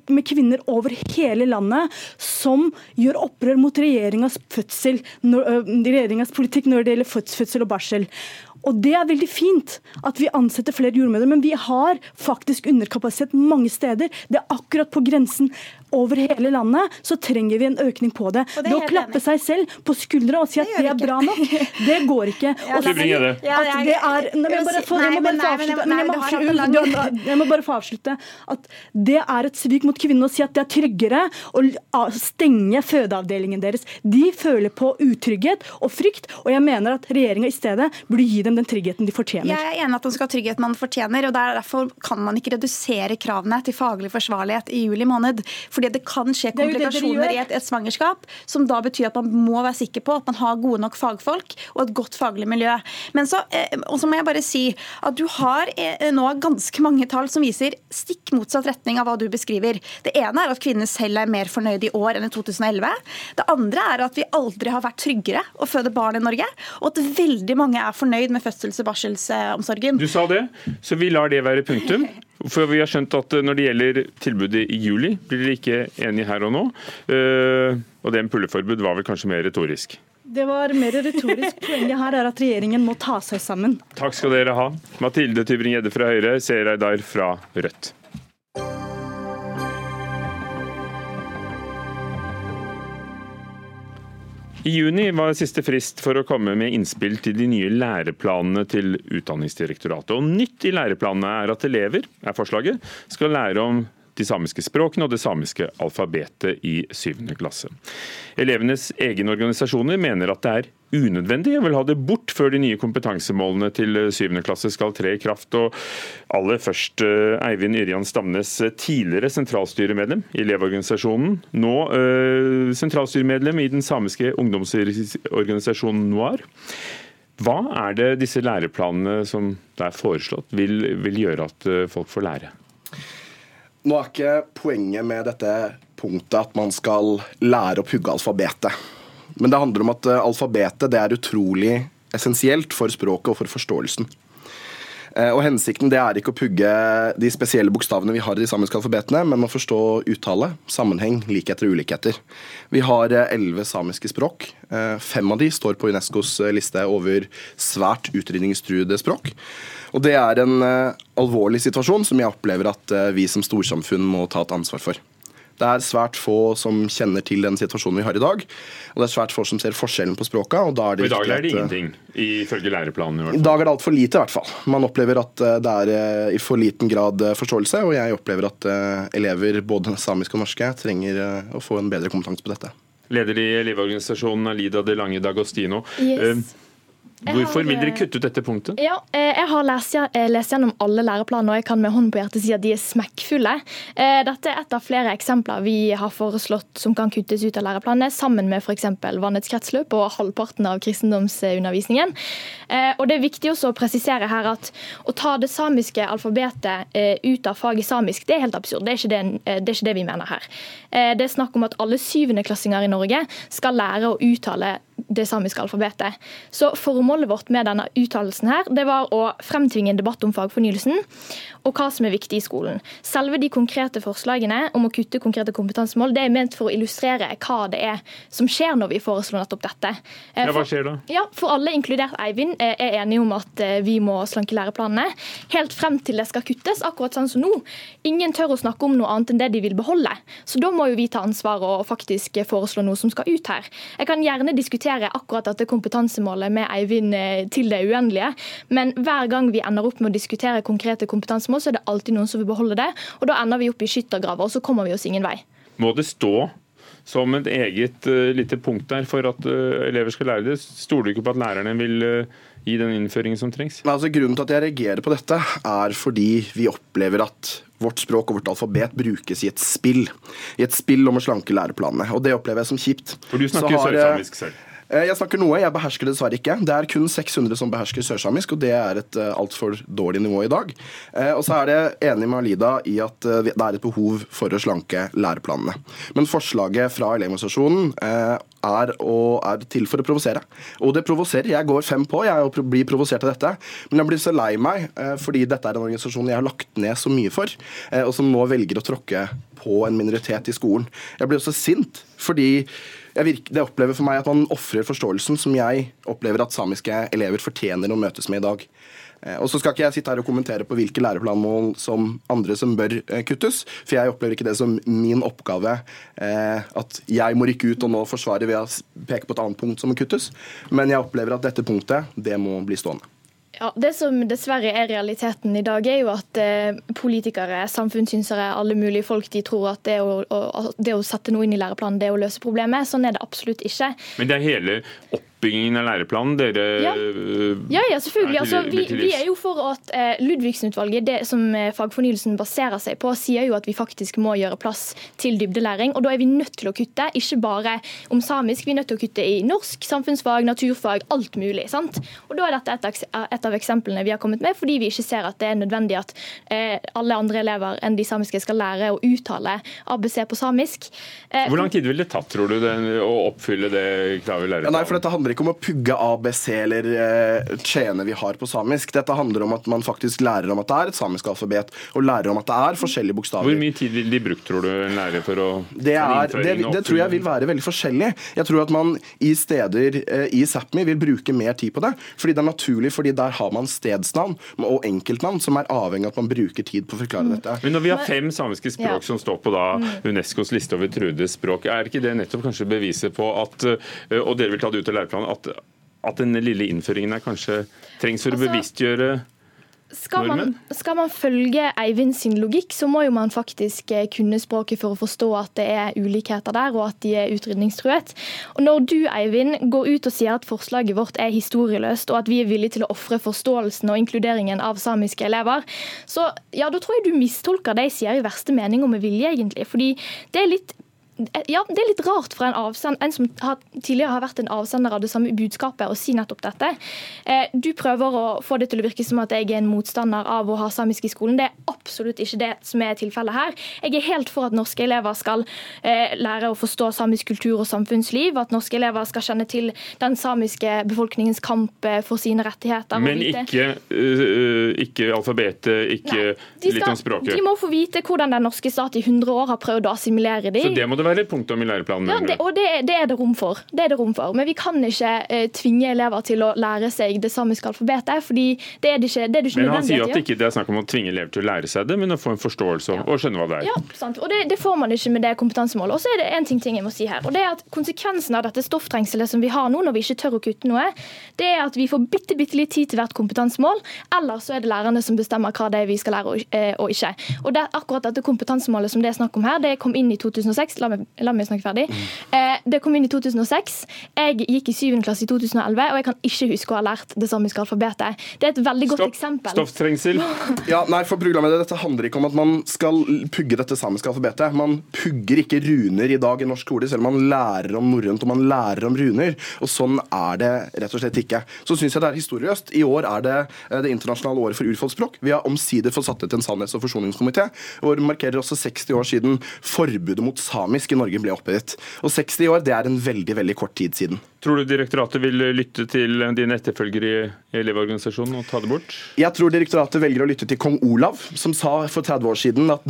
med kvinner over hele landet som gjør opprør mot regjeringas, politikk når det gjelder fødsel og barsel. Og Det er veldig fint at vi ansetter flere jordmødre, men vi har faktisk underkapasitet mange steder. Det er akkurat på grensen. Over hele landet, så trenger vi en økning på det. Det å klappe enig. seg selv på skuldra og si at Det det er bra nok, det går ikke. Ja, Og nei, at det er Nei, men jeg bare få- jeg må bare få avslutte. Men jeg må det har vært avslutte- jeg må bare få avslutte at det er et svik mot kvinnene å si at det er tryggere å stenge fødeavdelingen deres. De føler på utrygghet og frykt, og jeg mener at regjeringa i stedet burde gi dem den tryggheten de fortjener. Jeg er enig at de skal ha trygghet man fortjener, og er derfor kan man ikke redusere kravene til faglig forsvarlighet i juli måned. Fordi det kan skje Det er det komplikasjoner i et, et svangerskap, som da betyr at man må være sikker på at man har gode nok fagfolk og et godt faglig miljø. Men så, eh, og så må jeg bare si at du har eh, nå ganske mange tall som viser stikk motsatt retning av hva du beskriver. Det ene er at kvinner selv er mer fornøyd i år enn i 2011. Det andre er at vi aldri har vært tryggere å føde barn i Norge, og at veldig mange er fornøyd med fødsels- og barselsomsorgen. Du sa det, så vi lar det være punktum. For vi har skjønt at eh, når det gjelder tilbudet i juli, blir dere ikke enige her og nå. Eh, Og det med pulleforbud var vel kanskje mer retorisk. Det var mer retorisk. Poenget her er at regjeringen må ta seg sammen. Takk skal dere ha. Mathilde Tybring-Gjedde fra Høyre, Seher Aydar fra Rødt. I juni var siste frist for å komme med innspill til de nye læreplanene til Utdanningsdirektoratet. Og nytt i læreplanene er at elever, er forslaget, skal lære om de samiske språkene og det samiske alfabetet i syvende klasse. Elevenes egne organisasjoner mener at det er unødvendig og vil ha det bort før de nye kompetansemålene til syvende klasse skal tre i kraft. Og aller først eh, Eivind Yrjan Stamnes, tidligere sentralstyremedlem i Elevorganisasjonen. Nå øh, sentralstyremedlem i den samiske ungdomsorganisasjonen Noir. Hva er det disse læreplanene som er foreslått, vil, vil gjøre at eh, folk får lære? Nå er ikke poenget med dette punktet at man skal lære å pugge alfabetet. Men det handler om at eh, alfabetet det er utrolig essensielt for språket og for forståelsen. Eh, Og Hensikten det er ikke å pugge de spesielle bokstavene vi har i de samiske alfabetene, men å forstå uttale, sammenheng, likheter og ulikheter. Vi har eh, elleve samiske språk. Fem av de står på Unescos liste over svært utrydningstruede språk. Og Det er en eh, alvorlig situasjon som jeg opplever at eh, vi som storsamfunn må ta et ansvar for. Det er svært få som kjenner til den situasjonen vi har i dag. Og det er svært få som ser forskjellen på språka. og da er Og det I dag er lærer de eh, ingenting, ifølge læreplanen? i hvert fall. i dag er det altfor lite, i hvert fall. Man opplever at det er i for liten grad forståelse, og jeg opplever at elever, både samiske og norske, trenger å få en bedre kompetanse på dette. Leder i Elevorganisasjonen Alida de Lange Dagostino. Yes. Eh, Hvorfor har, vil dere eh, kutte ut dette punktet? Ja, eh, jeg har lest, eh, lest gjennom alle læreplaner, og jeg kan med hånden på hjertet si at de er smekkfulle. Dette er et av flere eksempler vi har foreslått som kan kuttes ut av læreplanene, sammen med f.eks. vannets kretsløp og halvparten av kristendomsundervisningen. Og Det er viktig også å presisere her at å ta det samiske alfabetet ut av faget samisk, det er helt absurd. Det er ikke det, det, er ikke det vi mener her. Det er snakk om at alle syvendeklassinger i Norge skal lære å uttale det samiske alfabetet. Så Formålet vårt med denne uttalelsen her, det var å fremtvinge en debatt om fagfornyelsen og hva som er viktig i skolen. Selve de konkrete forslagene om å kutte konkrete kompetansemål det er ment for å illustrere hva det er som skjer når vi foreslår nettopp dette. Eh, Ja, hva skjer da? ja, for alle, inkludert Eivind, eh, er enige om at eh, vi må slanke læreplanene. Helt frem til det skal kuttes, akkurat sånn som nå. Ingen tør å snakke om noe annet enn det de vil beholde. Så da må jo vi ta ansvar og faktisk foreslå noe som skal ut her. Jeg kan gjerne diskutere akkurat dette kompetansemålet med Eivind til det uendelige, men hver gang vi ender opp med å diskutere konkrete kompetansemål, så er det alltid noen som vil beholde det, og da ender vi opp i skyttergraver, og så kommer vi oss ingen vei. Må det stå som et eget uh, lite punkt der for at uh, elever skal lære det? Stoler du ikke på at lærerne vil uh, gi den innføringen som trengs? Men altså, grunnen til at jeg reagerer på dette, er fordi vi opplever at vårt språk og vårt alfabet brukes i et spill. I et spill om å slanke læreplanene. Og det opplever jeg som kjipt. For du snakker jo har, sørsamisk selv. Eh, Jeg snakker noe, jeg behersker det dessverre ikke. Det er kun 600 som behersker sørsamisk, og det er et uh, altfor dårlig nivå i dag. Eh, og så er det enig med Alida i at eh, det er et behov for å slanke læreplanene. Men forslaget fra Elevorganisasjonen eh, er, er til for å provosere. Og det provoserer. Jeg går fem på, jeg blir provosert av dette. Men jeg blir så lei meg, eh, fordi dette er en organisasjon jeg har lagt ned så mye for, eh, og som nå velger å tråkke på en minoritet i skolen. Jeg blir også sint, fordi virker, det opplever for meg at man ofrer forståelsen som jeg opplever at samiske elever fortjener å møtes med i dag. Eh, og så skal ikke jeg sitte her og kommentere på hvilke læreplanmål som andre som bør eh, kuttes, for jeg opplever ikke det som min oppgave eh, at jeg må rykke ut og nå forsvare ved å peke på et annet punkt som må kuttes. Men jeg opplever at dette punktet, det må bli stående. Ja, Det som dessverre er realiteten i dag, er jo at eh, politikere, samfunnssynsere, alle mulige folk de tror at det å, å, det å sette noe inn i læreplanen det er å løse problemet. Sånn er det absolutt ikke. Men det er hele opp oppbyggingen av læreplanen dere ja. Eh, ja, ja, selvfølgelig. Altså, vi, vi, er jo for at eh, Ludvigsen-utvalget, det som eh, fagfornyelsen baserer seg på, sier jo at vi faktisk må gjøre plass til dybdelæring. Og da er vi nødt til å kutte, ikke bare om samisk. Vi er nødt til å kutte i norsk, samfunnsfag, naturfag, alt mulig. sant? Og da er dette et, et av eksemplene vi har kommet med, fordi vi ikke ser at det er nødvendig at eh, alle andre elever enn de samiske skal lære å uttale ABC på samisk. Eh, Hvor lang tid vil det tatt, tror du, det, å oppfylle det kravet i læreplanen? Ja, nei, for dette handler ikke om å pugge ABC eller eh, tjene vi har på samisk. Dette handler om at man faktisk lærer om at det er et samisk alfabet, og lærer om at det er forskjellige bokstaver. Hvor mye tid vil de bruke, tror du, en lærer for å Det, er, det, det tror jeg vil være veldig forskjellig. Jeg tror at man i steder eh, i Sápmi vil bruke mer tid på det, fordi det er naturlig, fordi der har man stedsnavn og enkeltnavn som er avhengig av at man bruker tid på å forklare mm. dette. Men når vi har fem samiske språk ja. som står på da mm. Unescos liste over truede språk, er ikke det nettopp kanskje beviset på at, eh, og dere vil ta det ut av læreplanen, at, at denne lille innføringen her kanskje trengs for å altså, bevisstgjøre skal man, skal man, følge Eivind sin logikk, så må jo man faktisk eh, kunne språket for å forstå at det er ulikheter der, og at de er utrydningstruet. Og Når du Eivind, går ut og sier at forslaget vårt er historieløst, og at vi er villige til å ofre forståelsen og inkluderingen av samiske elever, så ja, da tror jeg du mistolker det jeg sier i verste mening og med vilje, egentlig. Fordi det er litt ja, Det er litt rart for en, avsend, en som har, tidligere har vært en avsender av det samme budskapet, å si nettopp dette. Eh, du prøver å få det til å virke som at jeg er en motstander av å ha samisk i skolen. Det er absolutt ikke det som er tilfellet her. Jeg er helt for at norske elever skal eh, lære å forstå samisk kultur og samfunnsliv, at norske elever skal kjenne til den samiske befolkningens kamp eh, for sine rettigheter. Men ikke, øh, ikke alfabetet, ikke Nei, skal, litt om språket? De må få vite hvordan den norske stat i 100 år har prøvd å assimilere dem. Så det må det være et punktum i læreplanen? Ja, det, og det, det, er det rom for. Det er det rom for. Men vi kan ikke uh, tvinge elever til å lære seg det samiske alfabetet, fordi det er det ikke, det er det ikke Men han sier at det ikke er snakk om å tvinge elever til å lære seg det, men å få en forståelse ja. og skjønne hva det er. Ja, sant. Og det, det får man ikke med det kompetansemålet. Og så er det en ting, ting jeg må si her. og det er at Konsekvensen av dette stofftrengselen som vi har nå, når vi ikke tør å kutte noe, det er at vi får bitte, bitte litt tid til hvert kompetansemål, eller så er det lærerne som bestemmer hva det er vi skal lære og, eh, og ikke. Og det er akkurat dette kompetansemålet som det er snakk om her, det kom inn i 2006. La meg, la meg snakke ferdig. Eh, det kom inn i 2006. Jeg gikk i 7. klasse i 2011, og jeg kan ikke huske å ha lært det samiske alfabetet. Det er et veldig godt Stopp. eksempel. Stofftrengsel. ja, nei, for programmet Dette handler ikke om at man skal pugge dette samiske alfabetet. Man pugger ikke runer i dag i norsk skole, selv om man lærer om norrønt og man lærer om runer. Og sånn er det rett og slett ikke. Så syns jeg det er historieløst. I år er det eh, det internasjonale året for urfolksspråk. Vi har omsider fått satt ut en sannhets- og forsoningskomité, hvor markerer også 60 år siden forbudet mot samisk i Norge ble opphevet. Og 60 år det er en veldig veldig kort tid siden. Tror du direktoratet vil lytte til dine etterfølgere i Elevorganisasjonen og ta det bort? Jeg tror direktoratet velger å lytte til kong Olav, som sa for 30 år siden at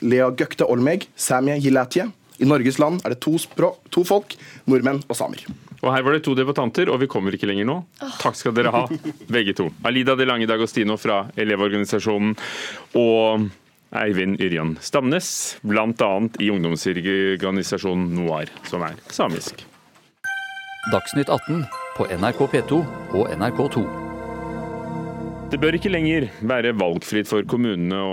Lea Gøkte Olmeg, Samje Gilatje. I Norges land er det to, språk, to folk, nordmenn og samer. Og Her var det to debattanter, og vi kommer ikke lenger nå. Takk skal dere ha, begge to. Alida de Lange Dagostino fra Elevorganisasjonen og Eivind Yrjan Stamnes, bl.a. i ungdomsorganisasjonen NOAR, som er samisk. Dagsnytt 18 på NRK P2 og NRK2. Det bør ikke lenger være valgfritt for kommunene å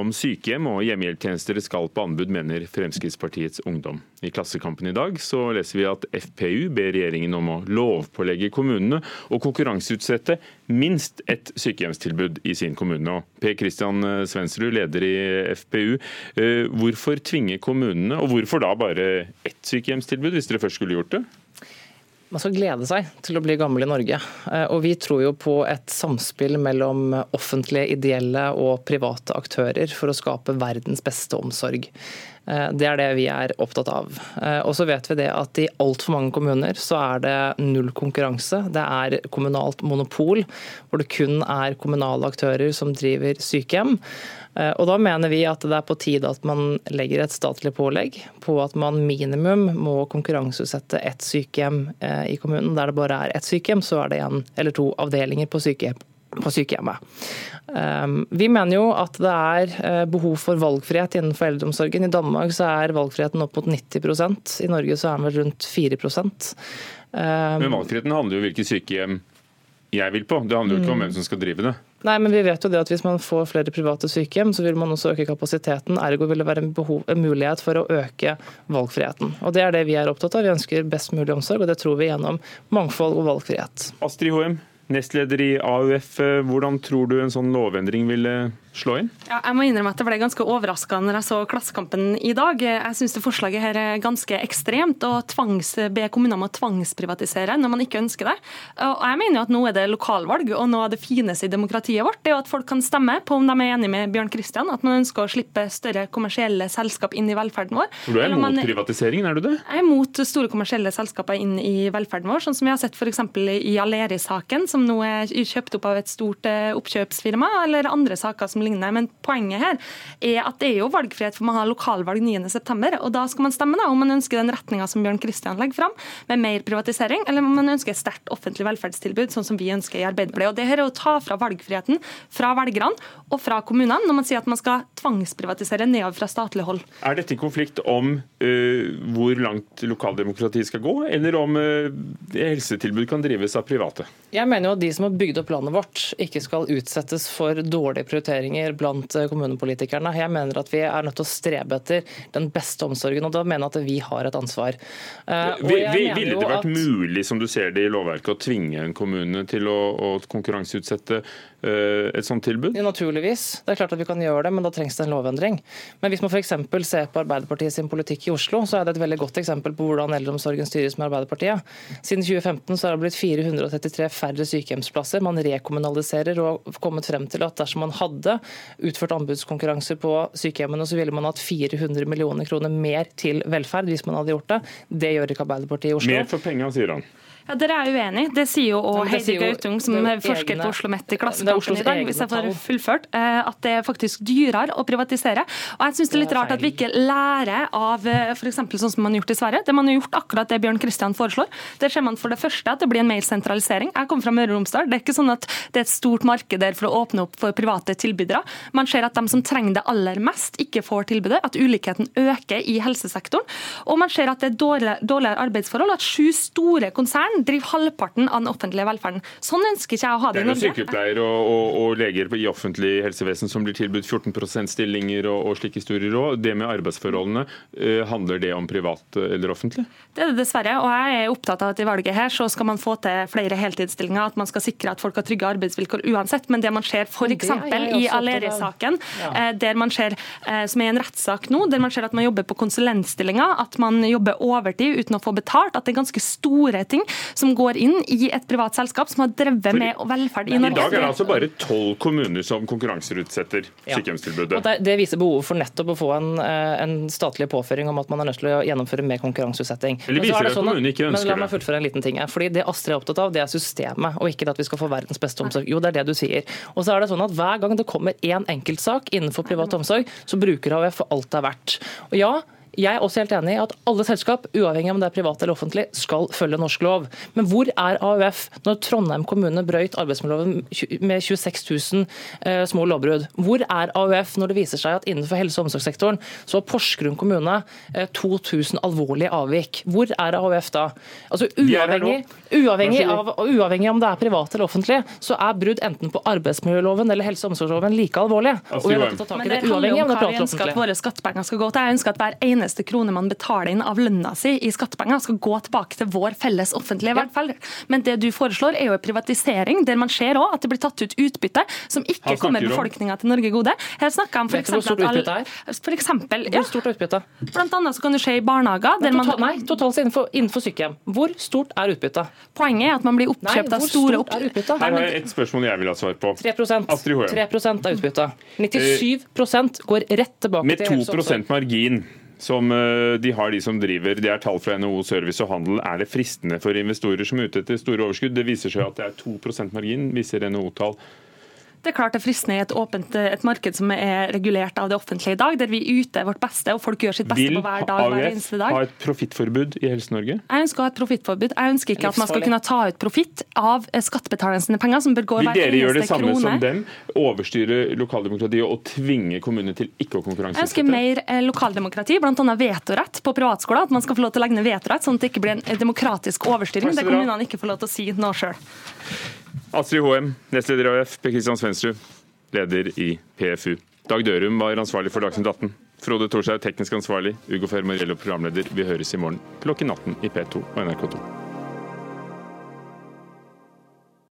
om sykehjem og hjemmehjelptjenester skal på anbud, mener Fremskrittspartiets Ungdom. I Klassekampen i dag så leser vi at FPU ber regjeringen om å lovpålegge kommunene å konkurranseutsette minst ett sykehjemstilbud i sin kommune. Og Per Kristian Svensrud, leder i FPU. Eh, hvorfor tvinge kommunene, og hvorfor da bare ett sykehjemstilbud, hvis dere først skulle gjort det? Man skal glede seg til å bli gammel i Norge. Eh, og vi tror jo på et samspill mellom offentlige, ideelle og private aktører for å skape verdens beste omsorg. Eh, det er det vi er opptatt av. Eh, og så vet vi det at i altfor mange kommuner så er det null konkurranse. Det er kommunalt monopol, hvor det kun er kommunale aktører som driver sykehjem. Eh, og Da mener vi at det er på tide at man legger et statlig pålegg på at man minimum må konkurranseutsette ett sykehjem i kommunen. Der det bare er ett sykehjem, så er det en eller to avdelinger på sykehjem på sykehjemmet. Ehm, vi mener jo at det er eh, behov for valgfrihet innenfor eldreomsorgen. I Danmark så er valgfriheten opp mot 90% i Norge så er den vel rundt 4 ehm, Men valgfriheten handler jo om hvilket sykehjem jeg vil på. Det handler jo ikke om mm. hvem som skal drive det. Nei, men vi vet jo det at Hvis man får flere private sykehjem, så vil man også øke kapasiteten. Ergo vil det være en, behov, en mulighet for å øke valgfriheten. Og Det er det vi er opptatt av. Vi ønsker best mulig omsorg, og det tror vi gjennom mangfold og valgfrihet. Astrid Hoem, nestleder i AUF. Hvordan tror du en sånn lovendring ville slå inn? Ja, jeg må innrømme at Jeg ble ganske overraska når jeg så Klassekampen i dag. Jeg syns det forslaget her er ganske ekstremt. Å be kommuner om å tvangsprivatisere når man ikke ønsker det. Og jeg mener jo at Nå er det lokalvalg, og noe av det fineste i demokratiet vårt er jo at folk kan stemme på om de er enig med Bjørn Kristian, at man ønsker å slippe større kommersielle selskap inn i velferden vår. Du er mot privatiseringen, er du det? Jeg er mot store kommersielle selskaper inn i velferden vår, sånn som vi har sett f.eks. i Aleris-saken, som nå er kjøpt opp av et stort eh, oppkjøpsfirma, eller andre saker som lignende. Men poenget her er at det er jo valgfrihet for man har lokalvalg 9.9. Og da skal man stemme da, om man ønsker den retninga som Bjørn Kristian legger fram, med mer privatisering, eller om man ønsker et sterkt offentlig velferdstilbud, sånn som vi ønsker i Arbeiderpartiet. Og det her er å ta fra valgfriheten fra velgerne og fra kommunene når man sier at man skal tvangsprivatisere nedover fra statlig hold. Er dette en konflikt om uh, hvor langt lokaldemokratiet skal gå, eller om uh, helsetilbud kan drives av private? Jeg mener jo at de som har bygd opp landet vårt, ikke skal utsettes for dårlige prioriteringer prioriteringer blant eh, kommunepolitikerne. Jeg mener at vi er nødt til å strebe etter den beste omsorgen, og da mener jeg at vi har et ansvar. Uh, Ville det vært at... mulig, som du ser det i lovverket, å tvinge en kommune til å, å konkurranseutsette et sånt tilbud? Ja, naturligvis. Det er klart at vi kan gjøre det, men da trengs det en lovendring. Men hvis man f.eks. ser på Arbeiderpartiet sin politikk i Oslo, så er det et veldig godt eksempel på hvordan eldreomsorgen styres med Arbeiderpartiet. Siden 2015 så er det blitt 433 færre sykehjemsplasser. Man rekommunaliserer og har kommet frem til at dersom man hadde utført anbudskonkurranser på sykehjemmene, så ville man hatt 400 millioner kroner mer til velferd hvis man hadde gjort det. Det gjør ikke Arbeiderpartiet i Oslo. Mer for penga, sier han. Ja, Dere er uenig. Det sier jo òg Heidi Gautung, som forsker på Oslo Mett i Klassekampen i dag, hvis jeg får fullført, eh, at det er faktisk dyrere å privatisere. Og jeg syns det er litt rart at vi ikke lærer av eh, f.eks. sånn som man har gjort i Sverige. Det man har gjort akkurat det Bjørn Kristian foreslår. Der ser man for det første at det blir en mer sentralisering. Jeg kommer fra Møre og Romsdal. Det er ikke sånn at det er et stort marked der for å åpne opp for private tilbydere. Man ser at de som trenger det aller mest, ikke får tilbudet. At ulikheten øker i helsesektoren. Og man ser at det er dårligere arbeidsforhold. At sju store konsern velferden driver halvparten av den offentlige velferden. Sånn ønsker ikke jeg å ha det i Norge. Det er jo sykepleiere og, og, og, leger i offentlig helsevesen som blir tilbudt 14 stillinger og, og slike historier òg. Det med arbeidsforholdene, uh, handler det om privat eller offentlig? Det er det dessverre. Og jeg er opptatt av at i valget her så skal man få til flere heltidsstillinger, at man skal sikre at folk har trygge arbeidsvilkår uansett. Men det man ser f.eks. i Aleris-saken, ja. der man ser, som er en rettssak nå, der man ser at man jobber på konsulentstillinger, at man jobber overtid uten å få betalt, at det er ganske store ting som går inn i et privat selskap som har drevet med velferd i Norge. I dag er det altså bare tolv kommuner som konkurranseutsetter sykehjemstilbudet. Ja. Det, viser behovet for nettopp å få en, eh, en, statlig påføring om at man er nødt til å gjennomføre mer konkurranseutsetting. Eller viser det at sånn kommunen ikke ønsker det. Men La meg fullføre en liten ting. Fordi Det Astrid er opptatt av, det er systemet, og ikke at vi skal få verdens beste omsorg. Jo, det er det du sier. Og så er det sånn at Hver gang det kommer én enkeltsak innenfor privat omsorg, så bruker AUF for alt det er verdt. Og ja, jeg er også helt enig i at alle selskap, uavhengig om det er privat eller offentlig, skal følge norsk lov. Men hvor er AUF når Trondheim kommune brøyt arbeidsmiljøloven med 26 000 eh, små lovbrudd? Hvor er AUF når det viser seg at innenfor helse- og omsorgssektoren så har Porsgrunn kommune eh, 2000 alvorlige avvik? Hvor er AUF da? Altså Uavhengig, uavhengig av uavhengig om det er privat eller offentlig, så er brudd enten på arbeidsmiljøloven eller helse- og omsorgsloven like alvorlig. Og vi er nødt til å ta tak i det, uavhengig om det er privat eller offentlig. Våre skattepenger skal gå til. Jeg ønsker at hver ene eneste krone man betaler inn av lønna si i skattepenger, skal gå tilbake til vår felles offentlige velferd. Men det du foreslår, er jo privatisering, der man ser òg at det blir tatt ut utbytte som ikke kommer befolkninga til Norge gode. Her snakker jeg om f.eks. Hvor stort utbytte er? For eksempel, ja. Hvor stort utbytte? Blant annet så kan du se i barnehager der man Nei, totalt innenfor, innenfor sykehjem. Hvor stort er utbyttet? Poenget er at man blir oppkjøpt av store opp... er utbyttet? Her har jeg et spørsmål jeg vil ha svar på. 3 3 av utbyttet. 97% går rett tilbake til helse og omsorg. Med 2% margin som eh, de har de som driver. Det er tall fra NHO Service og Handel. Er det fristende for investorer som er ute etter store overskudd? Det viser seg at det er 2% margin, viser NHO-tall. Det er klart det er fristende i et, åpent, et marked som er regulert av det offentlige i dag, der vi yter vårt beste og folk gjør sitt beste Vil på hver dag. hver eneste dag. AUF ha et profittforbud i Helse-Norge? Jeg ønsker å ha et profittforbud. Jeg ønsker ikke at man skal kunne ta ut profitt av skattebetalernes penger, som bør gå Vil hver dere gjøre det samme krone. som dem? Overstyre lokaldemokratiet og tvinge kommunene til ikke å Jeg ønsker konkurranseutsette? mer eh, lokaldemokrati, bl.a. vetorett på privatskoler. At man skal få lov til å legge ned vetorett, sånn at det ikke blir en eh, demokratisk overstyring der kommunene ikke får lov til å si noe sjøl. Astrid Hoem, nestleder i AUF, Per Kristian Svendsrud, leder i PFU. Dag Dørum var ansvarlig for Dagsnytt 18. Frode Thorshaug, teknisk ansvarlig. Ugo Fermariello, programleder. Vi høres i morgen klokken 18 i P2 og NRK2.